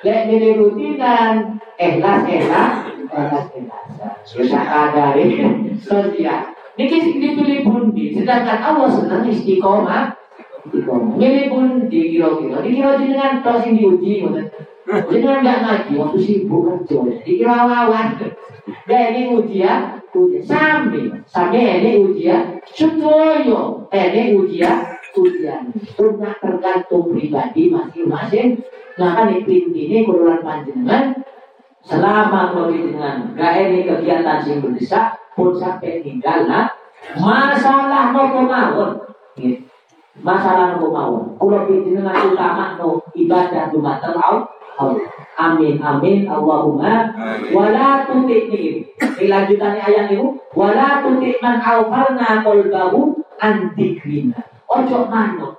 lek milih rutinan ikhlas ikhlas ikhlas susah ada ini sosial Niki dipilih bundi, sedangkan Allah senang istiqomah. Istiqomah. Milih bundi kira-kira. Dikira dengan tos yang diuji, Jangan nggak ngaji, waktu sibuk kerja. Dikira lawan. Gak ini ujian, ujian. Sambil, sambil ini ujian. Sutoyo, ini ujian, ujian. Punya tergantung pribadi masing-masing. Nah kan ini kurulan panjenengan. Selama kalau dengan gak ini kegiatan sing berdesak pun sampai tinggal nah masalah mau kemauan. Masalah mau kemauan. Kalau dengan utama no ibadah dumateng Allah Amin amin Allahumma wala tutik nih. Ini lanjutannya ayat itu wala tutik man awfalna qalbahu an dzikrina. Ojo manut.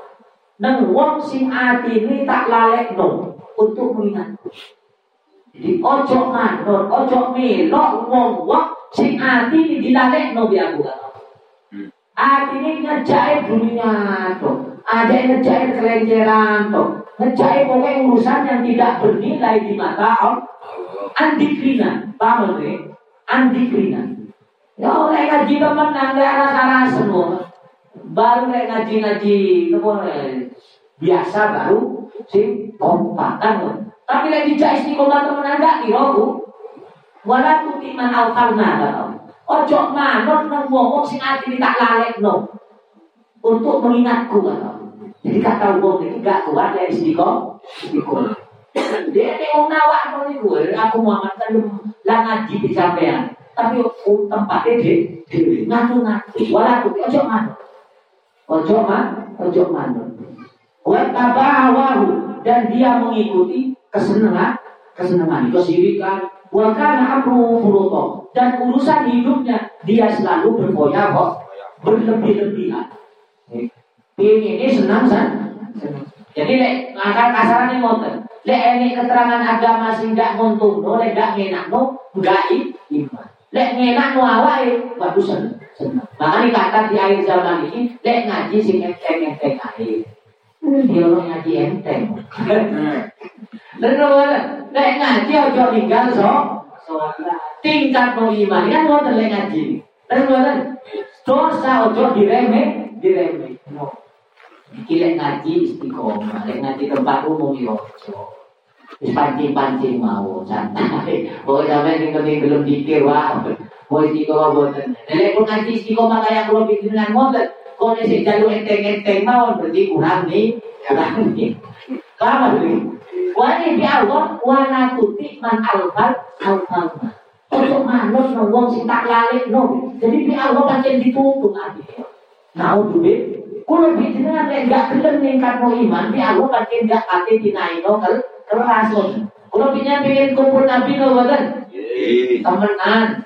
Nang wong sing ini tak no untuk mengingatku. Jadi ojo manut, ojo melok wong wong sing ini dilalekno bi aku kata. ini ngejai dunia tuh. Ada yang ngejai kelenceran tuh ngejai pokoknya urusan yang tidak bernilai di mata Allah. Andikrina, paham nih? Andikrina. Ya oleh ngaji teman nggak rasa-rasa semua. Baru kayak ngaji-ngaji, biasa baru si kompakan. Tapi lagi jais di koma teman anda kiroku. Wala tuti man alfarna kata. Ojo manut nang wong sing ati tak lalek no. Untuk mengingatku kata. Jadi kata wong ini gak kuat dari istiqom, istiqom. Dia ini wong nawak itu, aku Muhammad kan lah ngaji di sampean. Tapi um, tempatnya di di ngatu-ngatu. Walau ojo manut. Ojo man, ojo manut. Wa tabawahu dan dia mengikuti kesenangan, kesenangan kesirikan. Wa kana amru furuto dan urusan hidupnya dia selalu berfoya kok berlebih-lebihan. Ini senang san. Jadi lek ngangkat kasaran ini ngoten. Lek ini keterangan agama sing gak nguntung no, lek gak ngenak no, gak iman. Lek ngenak no awake bagus senang. Makanya kata di akhir zaman ini, lek ngaji sing enteng enteng aja. Dia orang ngaji enteng. Lalu lek ngaji ojo tinggal so, tingkat no iman kan mau lek ngaji. Lalu dosa ojo diremeh, diremeh. No. Iki ngaji istiqomah, lek ngaji tempat umum yo. Wis pancing-pancing mau santai. Oh ning kene belum dikir wae. Mau istiqomah boten. Lek pun ngaji istiqomah kaya kula pikiran ngoten. Kok nek sing jalu enteng-enteng mawon berarti kurang nih. Kurang nih. Paham nih? Wa di Allah wa la tuti man alfal alfal. Untuk manut nang wong tak lalik no. Jadi di Allah pancen dituntut ati. Mau duit kalau bicara lek gak gelem ningkat no iman, di aku pakai gak ati dinaino kel kerasun. Kalau pengen kumpul nabi no badan, temenan.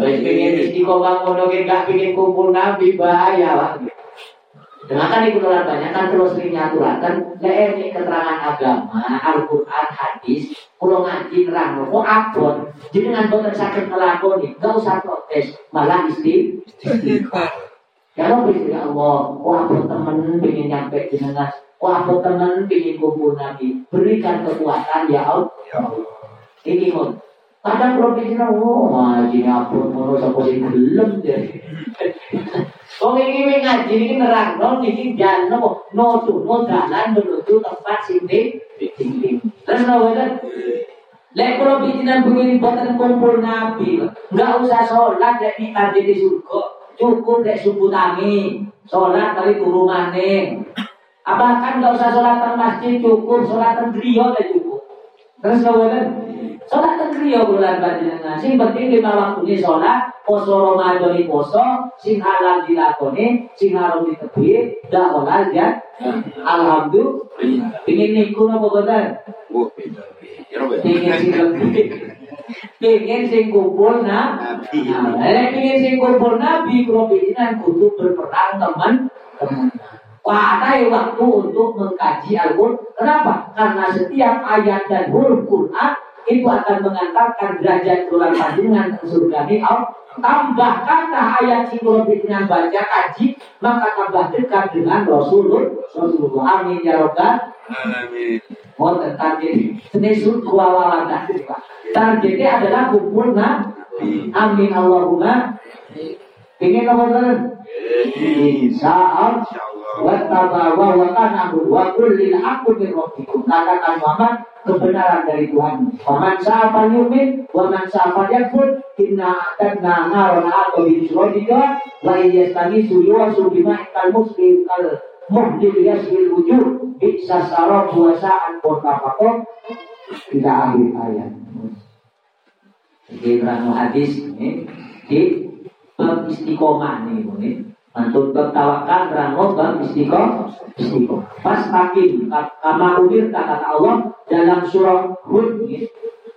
Wis pengen istiqomah ngono ki gak pengen kumpul nabi bahaya lah. Dengan iku ora banyak kan terus sering nyaturaken lek ini keterangan agama, Al-Qur'an, hadis, kalau ngaji nerang kok abot, jenengan boten sakit ngelakoni, gak usah protes, malah istighfar. Kalau bisa ya Allah, wah teman ingin nyampe jenengan, wah teman ingin kumpul Nabi, berikan kekuatan ya Allah. Ya Ini pun. Kadang pikir, oh ngaji ngapun, mau sapa sing gelem. Wong ini ngaji ini nerang non ini jalan no no tuh no jalan menuju tempat sini tinggi. Terus no? Lek kalau bikinan begini buatan kumpul nabi, nggak usah sholat, lek nikah di surga. Cukup dek subuh tangi, sholat kali turu maning. Apa kan gak usah sholat di masjid cukup, sholat griyo deh cukup. Terus kemudian sholat griyo bulan panjenengan. Sing penting lima waktu ini sholat, poso Ramadan poso, sing halal dilakoni, sing haram ditepi, dak olal ya. Alhamdulillah. Ingin niku apa boten? Ingin sing lebih. Pengen sing kumpul nabi. Nah, pengen sing kumpul nabi, kalau pengen kudu berperang teman teman. Pakai waktu untuk mengkaji Al-Quran. Kenapa? Karena setiap ayat dan huruf Quran itu akan mengantarkan derajat tulang panjenengan ke surga ni Allah. Tambahkanlah ayat kalau dengan baca kaji, maka tambah dekat dengan Rasulullah. Rasulullah. Amin ya Rabbal. Amin. Oh, target ini kuala Targetnya adalah kumpul Amin Allahumma. Ingin apa Insya Wattabawa wa kanahu wa kullil aku min rabbikum. Katakan Muhammad kebenaran dari Tuhan. Waman sa'afal yumin, waman sa'afal yakfur, inna atadna naron atau bin surojika, wa iyastani suyuwa subima ikal muslim kal muhdil yasbil wujud, bisa sarab buasaan kota pakok, tidak akhir ayat. Jadi terang hadis ini di bab istiqomah ini. Antum tawakal rango bab istiqomah. Istiqomah. Pas takin kama umir kata Allah dalam surah Hud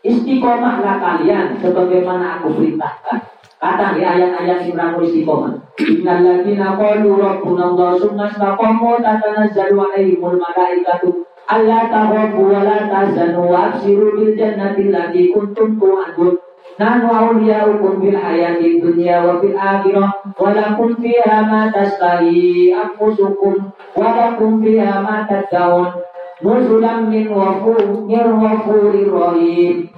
istiqomahlah kalian sebagaimana aku perintahkan. Kata di ayat-ayat Imran istiqomah. Innal ladzina qalu rabbuna Allah summa istaqamu tatanazzalu alaihimul malaikatu alla takhafu wa la tahzanu bil jannati allati kuntum. Nahnu awliyaukum bil hayati dunya wa fil akhirah wa lakum fiha ma tashtahi anfusukum wa lakum fiha ma tad'un nuzulan min ghafurir rahim.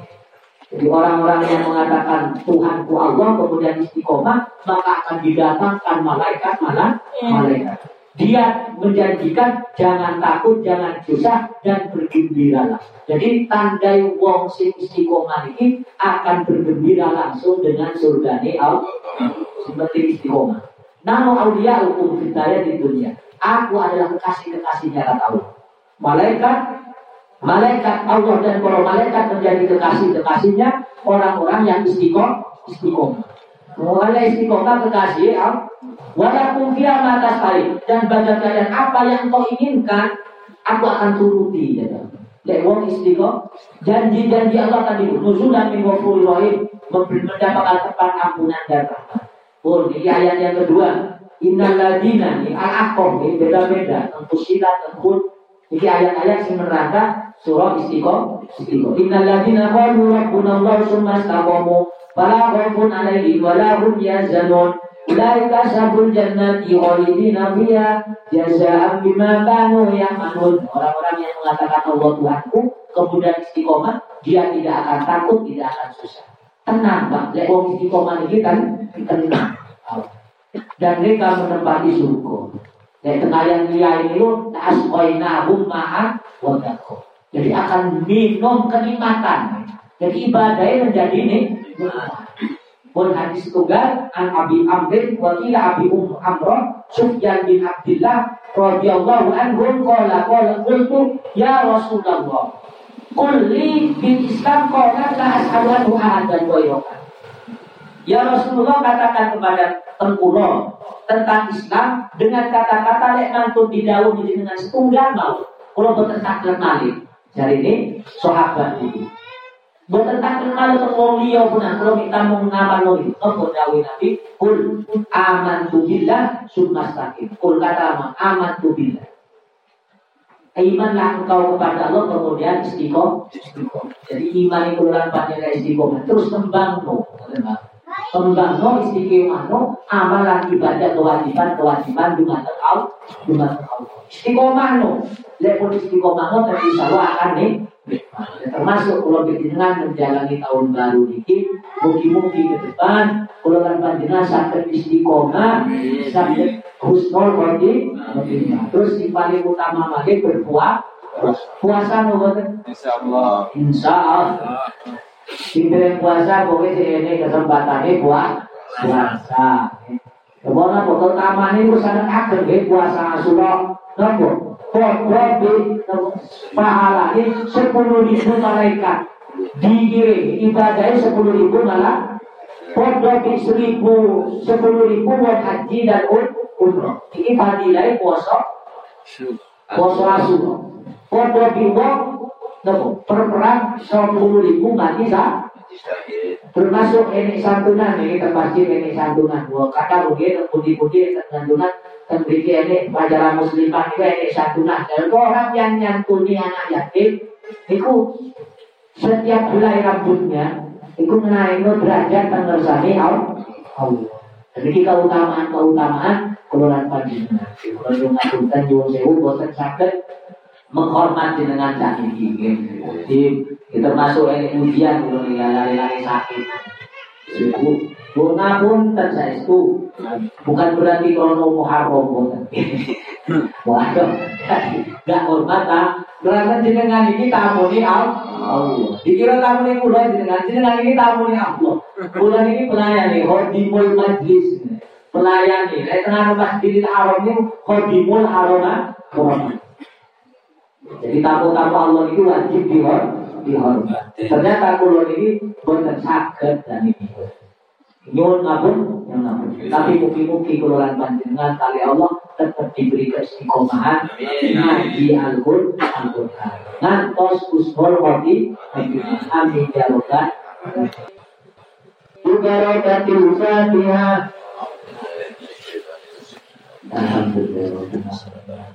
Jadi orang-orang yang mengatakan Tuhanku Allah kemudian istiqomah maka akan didatangkan malaikat malah malaikat. Dia menjanjikan jangan takut, jangan susah dan bergembiralah. Jadi tandai wong sing istiqomah ini akan bergembira langsung dengan surga Allah. Seperti istiqomah. Namo aulia hukum fitaya di dunia. Aku adalah kekasih-kekasihnya kata Allah. Malaikat Malaikat Allah dan para malaikat menjadi kekasih-kekasihnya orang-orang yang istiqomah. istiqomah. Mulai istiqomah kekasih Allah Walaupun dia mata sekali dan bagi kalian apa yang kau inginkan, aku akan turuti. Ya, wong istiqomah, janji-janji Allah tadi nuzulan min ghafurur rahim, mendapatkan tempat ampunan dan rahmat. Oh, ini ayat yang kedua. Innal ladina ini al-aqom beda-beda. Tentu silat, tentu ini ayat-ayat yang menerangkan surah istiqomah. Istiqomah. Innal ladina qalu rabbuna Allah summa istaqamu fala khaufun alaihim wa la hum yahzanun. Ulaika sabul jannati khalidina fiha jazaa'an bima kanu ya'malun. Orang-orang yang mengatakan Allah Tuhanku kemudian istiqomah, dia tidak akan takut, tidak akan susah. Tenang, Pak. Lek wong istiqomah ini kan tenang. Dan mereka menempati surga. Dan yang dia ini lu asqainahum ma'an wa Jadi akan minum kenikmatan. Jadi ibadahnya menjadi ini pun hadis tunggal an Abi Amrin wa ila Abi Um Amr Sufyan bin Abdullah radhiyallahu anhu qala qala qultu ya Rasulullah qul li bil Islam qala la as'alu ahadan ghayraka Ya Rasulullah katakan kepada tengkulo tentang Islam dengan kata-kata lek mantun didawuhi dengan setunggal mau kalau bertentak malih. Jadi ini sahabat itu. Bukan tak kenal wong liya punan kalau kita mau ngamal lagi. Apa dawuh Nabi? Kul amantu billah summa istaqim. Kul kata aman tu billah. Imanlah engkau kepada Allah kemudian istiqomah. Jadi iman itu lan panjang istiqomah terus kembang no. Kembang no istiqomah no amalan ibadah kewajiban kewajiban dengan engkau dengan engkau. Istiqomah no. Lepun istiqomah no tapi akan nih? Termasuk kalau dengan menjalani tahun baru ini mungkin-mungkin ke depan kalau kan panjenengan sakit istiqomah sakit husnul khotimah. Terus yang paling utama lagi berpuasa. Puasa nopo insya Allah Diberi puasa pokoknya ini kesempatannya buat puasa. Ke mana foto taman ini sangat agak puasa surah nopo Kodrobi pahalanya sepuluh ribu malaikat. Digiring ibadahnya sepuluh ribu malah Kodrobi seribu sepuluh ribu buat haji dan umroh ini fadilahnya puasa puasa rasul Kodrobi wong per perang sepuluh ribu mati sah termasuk ini santunan ini terpasti ini santunan dua kata mungkin putih-putih santunan Tembiki ini pelajaran muslimah itu ini satu nah. Dan orang yang nyantuni anak yatim, itu setiap helai rambutnya, itu menaik derajat tengersani Allah. Jadi keutamaan-keutamaan keluaran panjenengan. Kalau ngapunten nyuwun sewu boten saged menghormat jenengan sakit Jadi kita masuk ini ujian kalau lari-lari sakit. Ibu, Bona pun itu bukan berarti krono muharram Waduh, gak hormat ah. Karena jenengan ini tamu ini Allah. Dikira tamu ini kula jenengan, jenengan ini tamu ini Allah. Kula ini pelayan nih, hodimul majlis. Pelayan nih, tengah masjidil haram ini hodimul harona Jadi tamu-tamu Allah itu wajib dihormati. Ternyata kula ini boten sakit dan ini. Nyuwun ngapun, yang ngapun. Tapi mugi-mugi keluaran panjenengan kali Allah tetap diberi keistiqomahan ngaji Al-Qur'an. Ngantos usmul wati amin ya rabbal Mubarakatil Fatihah. Alhamdulillah.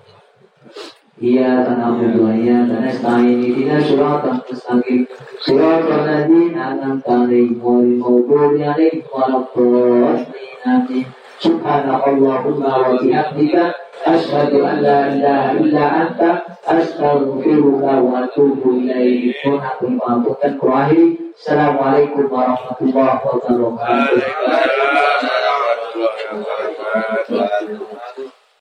Iya tanah budaya tanah stain ini surat mustaqim surat al-ladin alam tarik wal mawdud alaih walaupun amin Subhanallahumma wa bihamdika Ashhadu an la ilaha illa anta Astaghfiruka wa atubu ilaih Pun aku mengapunten kuahi Assalamualaikum warahmatullahi wabarakatuh